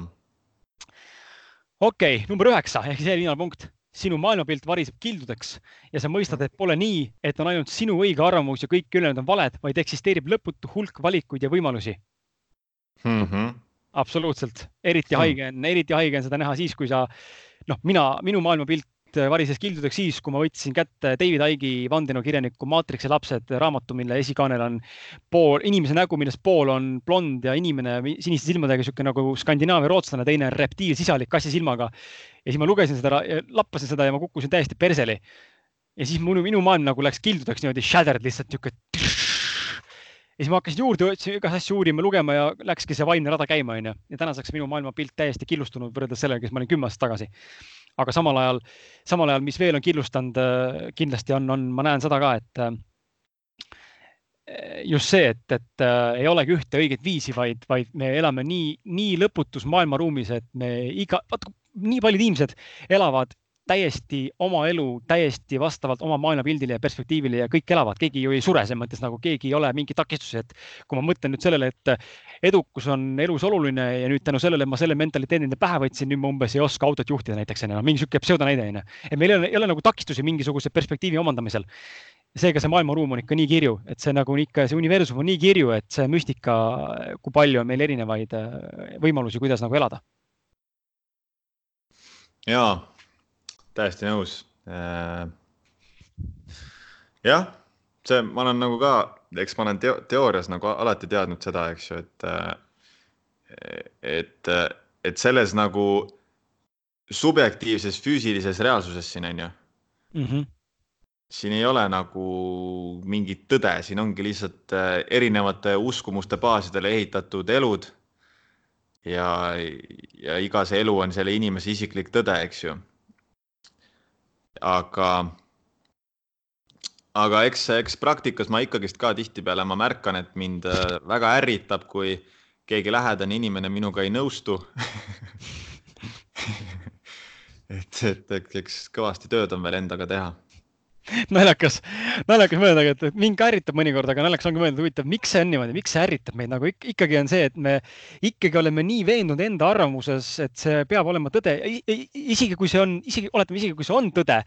okei okay,, number üheksa ehk siis eelviimane punkt sinu maailmapilt variseb kildudeks ja sa mõistad, et pole nii, et on ainult sinu õige arvamus ja kõik ülejäänud on valed, vaid eksisteerib lõputu hulk valikuid ja võimalusi mm. -hmm. absoluutselt, eriti mm. haige on, eriti haige on seda näha siis, kui sa noh, mina, minu maailmapilt varises kildudeks siis, kui ma võtsin kätte David Icke'i vandenõukirjaniku Maatriksi lapsed raamatu, mille esikaanel on pool inimese nägu, millest pool on blond ja inimene siniste silmadega, niisugune nagu Skandinaavia rootslane, teine reptiilsisalik kassi silmaga. ja siis ma lugesin seda, lappasin seda ja ma kukkusin täiesti perseli. ja siis minu, minu maailm nagu läks kildudeks niimoodi shattered lihtsalt niisugune ja siis ma hakkasin juurde, igast asju uurima, lugema ja läkski see vaimne rada käima, onju. ja tänaseks minu maailmapilt täiesti killustunud võrreldes sellega, kes ma olin kümme aastat tagasi. aga samal ajal, samal ajal, mis veel on killustanud, äh, kindlasti on, on, ma näen seda ka, et äh, just see, et, et äh, ei olegi ühte õiget viisi, vaid, vaid me elame nii, nii lõputus maailmaruumis, et me iga, vaat nii paljud inimesed elavad täiesti oma elu täiesti vastavalt oma maailmapildile ja perspektiivile ja kõik elavad, keegi ju ei sure selles mõttes nagu keegi ei ole mingi takistusi, et kui ma mõtlen nüüd sellele, et edukus on elus oluline ja nüüd tänu sellele ma selle mentaliteedi enda pähe võtsin, nüüd ma umbes ei oska autot juhtida näiteks onju, mingi sihuke pseudonäide onju. et meil ei ole, ei ole nagu takistusi mingisuguse perspektiivi omandamisel. seega see maailmaruum on ikka nii kirju, et see nagu ikka, see universum on nii kirju, et see müstika, kui palju on meil erinevaid võimalusi, kuidas nagu elada. jaa täiesti nõus. Äh, jah, see, ma olen nagu ka, eks ma olen teo teoorias nagu alati teadnud seda, eks ju, et, äh, et, et selles nagu subjektiivses füüsilises reaalsuses siin on ju mm. -hmm. siin ei ole nagu mingit tõde, siin ongi lihtsalt äh, erinevate uskumuste baasidele ehitatud elud. ja, ja iga see elu on selle inimese isiklik tõde, eks ju aga, aga eks, eks praktikas ma ikkagist ka tihtipeale ma märkan, et mind äh, väga ärritab, kui keegi lähedane inimene minuga ei nõustu. Et, et, et eks kõvasti tööd on veel endaga teha naljakas, naljakas mõelda, et, et mind ka ärritab mõnikord, aga naljakas ongi mõelda, huvitav, miks see on niimoodi, miks see ärritab meid nagu ik ikkagi on see, et me ikkagi oleme nii veendunud enda arvamuses, et see peab olema tõde, isegi kui see on, isegi oletame, isegi kui see on tõde,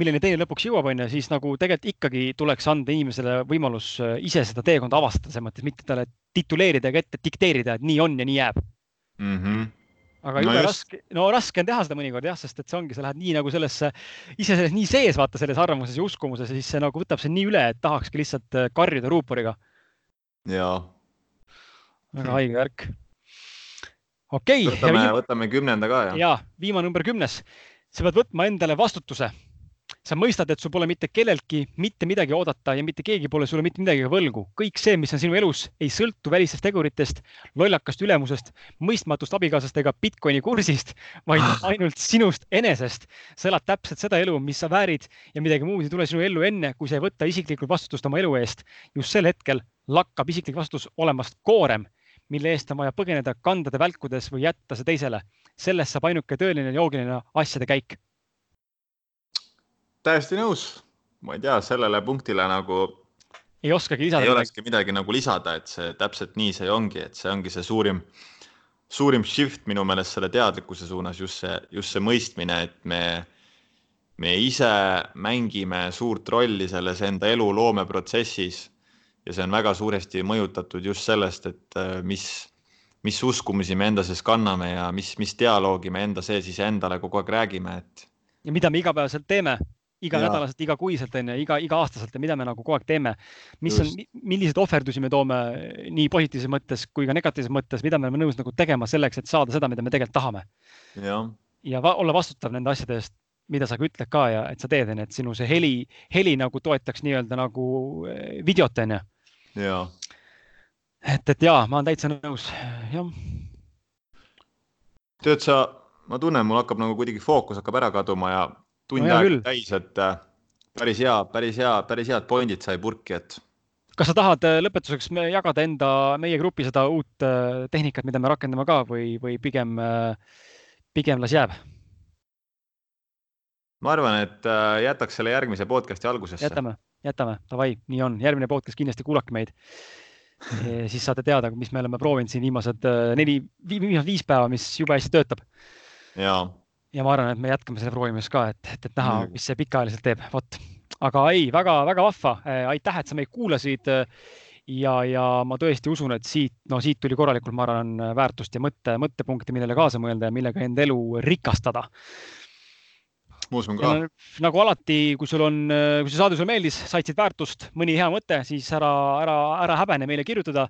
milleni teine lõpuks jõuab, on ju, siis nagu tegelikult ikkagi tuleks anda inimesele võimalus äh, ise seda teekonda avastada, selles mõttes mitte talle tituleerida ega ette dikteerida, et nii on ja nii jääb mm. -hmm aga jube no just... raske, no raske on teha seda mõnikord jah, sest et see ongi, sa lähed nii nagu sellesse, ise selles nii sees vaata selles arvamuses ja uskumuses ja siis see nagu võtab sind nii üle, et tahakski lihtsalt äh, karjuda ruuporiga. jaa. väga haige värk. okei okay.. võtame, võtame kümnenda ka ja. ja viimane number kümnes, sa pead võtma endale vastutuse sa mõistad, et sul pole mitte kelleltki mitte midagi oodata ja mitte keegi pole sulle mitte midagi võlgu. kõik see, mis on sinu elus, ei sõltu välistest teguritest, lollakast ülemusest, mõistmatust abikaasast ega Bitcoini kursist, vaid ainult sinust enesest. sa elad täpselt seda elu, mis sa väärid ja midagi muud ei tule sinu ellu enne, kui sa ei võta isiklikult vastutust oma elu eest. just sel hetkel lakkab isiklik vastutus olemast koorem, mille eest on vaja põgeneda kandade välkudes või jätta see teisele. sellest saab ainuke tõeline loogiline asjade käik täiesti nõus, ma ei tea, sellele punktile nagu. ei oskagi lisada. ei olekski midagi nagu lisada, et see täpselt nii see ongi, et see ongi see suurim, suurim shift minu meelest selle teadlikkuse suunas, just see, just see mõistmine, et me, me ise mängime suurt rolli selles enda elu loomeprotsessis ja see on väga suuresti mõjutatud just sellest, et äh, mis, mis uskumusi me enda sees kanname ja mis, mis dialoogi me enda sees iseendale kogu aeg räägime, et. ja mida me igapäevaselt teeme, iganädalaselt, igakuiselt on ju, iga, iga-aastaselt ja mida me nagu kogu aeg teeme. mis just. on, milliseid ohverdusi me toome nii positiivses mõttes kui ka negatiivses mõttes, mida me oleme nõus nagu tegema selleks, et saada seda, mida me tegelikult tahame. ja va olla vastutav nende asjade eest mida sa ka ütled ka ja et sa teed, onju, et sinu see heli, heli nagu toetaks nii-öelda nagu eh, videot, onju. ja. et, et ja ma olen täitsa nõus, jah. tead sa, ma tunnen, mul hakkab nagu kuidagi fookus hakkab ära kaduma ja tund no aega täis, et äh, päris hea, päris hea, päris head pointid sai purki, et. kas sa tahad äh, lõpetuseks jagada enda, meie grupi seda uut äh, tehnikat, mida me rakendame ka või, või pigem, pigem las jääb? ma arvan, et jätaks selle järgmise podcast'i algusesse. jätame, jätame, davai, nii on, järgmine podcast, kindlasti kuulake meid siis saate teada, mis me oleme proovinud siin viimased neli, viimased viis päeva, mis jube hästi töötab. ja. Ja ma arvan, et me jätkame selle proovimist ka, et, et, et näha, mis see pikaajaliselt teeb, vot. aga ei väga,, väga-väga vahva, äh, aitäh, et sa meid kuulasid. ja, ja ma tõesti usun, et siit, no siit tuli korralikult, ma arvan, väärtust ja mõtte, mõttepunkti, millele kaasa mõelda ja millega enda elu rikastada ma usun ka. nagu alati, kui sul on, kui see saade sulle meeldis, said siit väärtust, mõni hea mõte, siis ära, ära, ära häbene meile kirjutada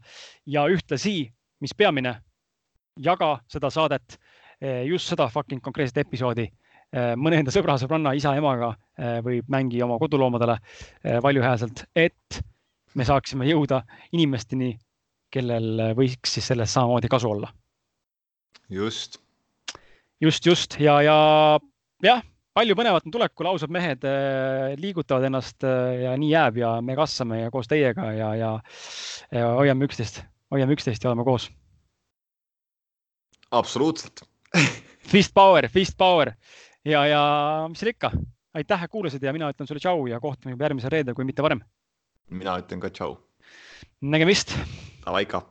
ja ühtlasi, mis peamine, jaga seda saadet, eh, just seda fucking konkreetset episoodi eh, mõne enda sõbra, sõbranna, isa, emaga eh, või mängi oma koduloomadele valjuhäälselt, et me saaksime jõuda inimesteni, kellel võiks siis sellest samamoodi kasu olla. just. just, just ja, ja jah palju põnevat on tulekul, ausad mehed liigutavad ennast ja nii jääb ja me kasvame ja koos teiega ja, ja, ja hoiame üksteist, hoiame üksteist ja oleme koos. absoluutselt Fist power, fist power ja, ja mis seal ikka, aitäh, kuulasid ja mina ütlen sulle tšau ja kohtume juba järgmisel reedel, kui mitte varem. mina ütlen ka tšau. nägemist. Davai, ikka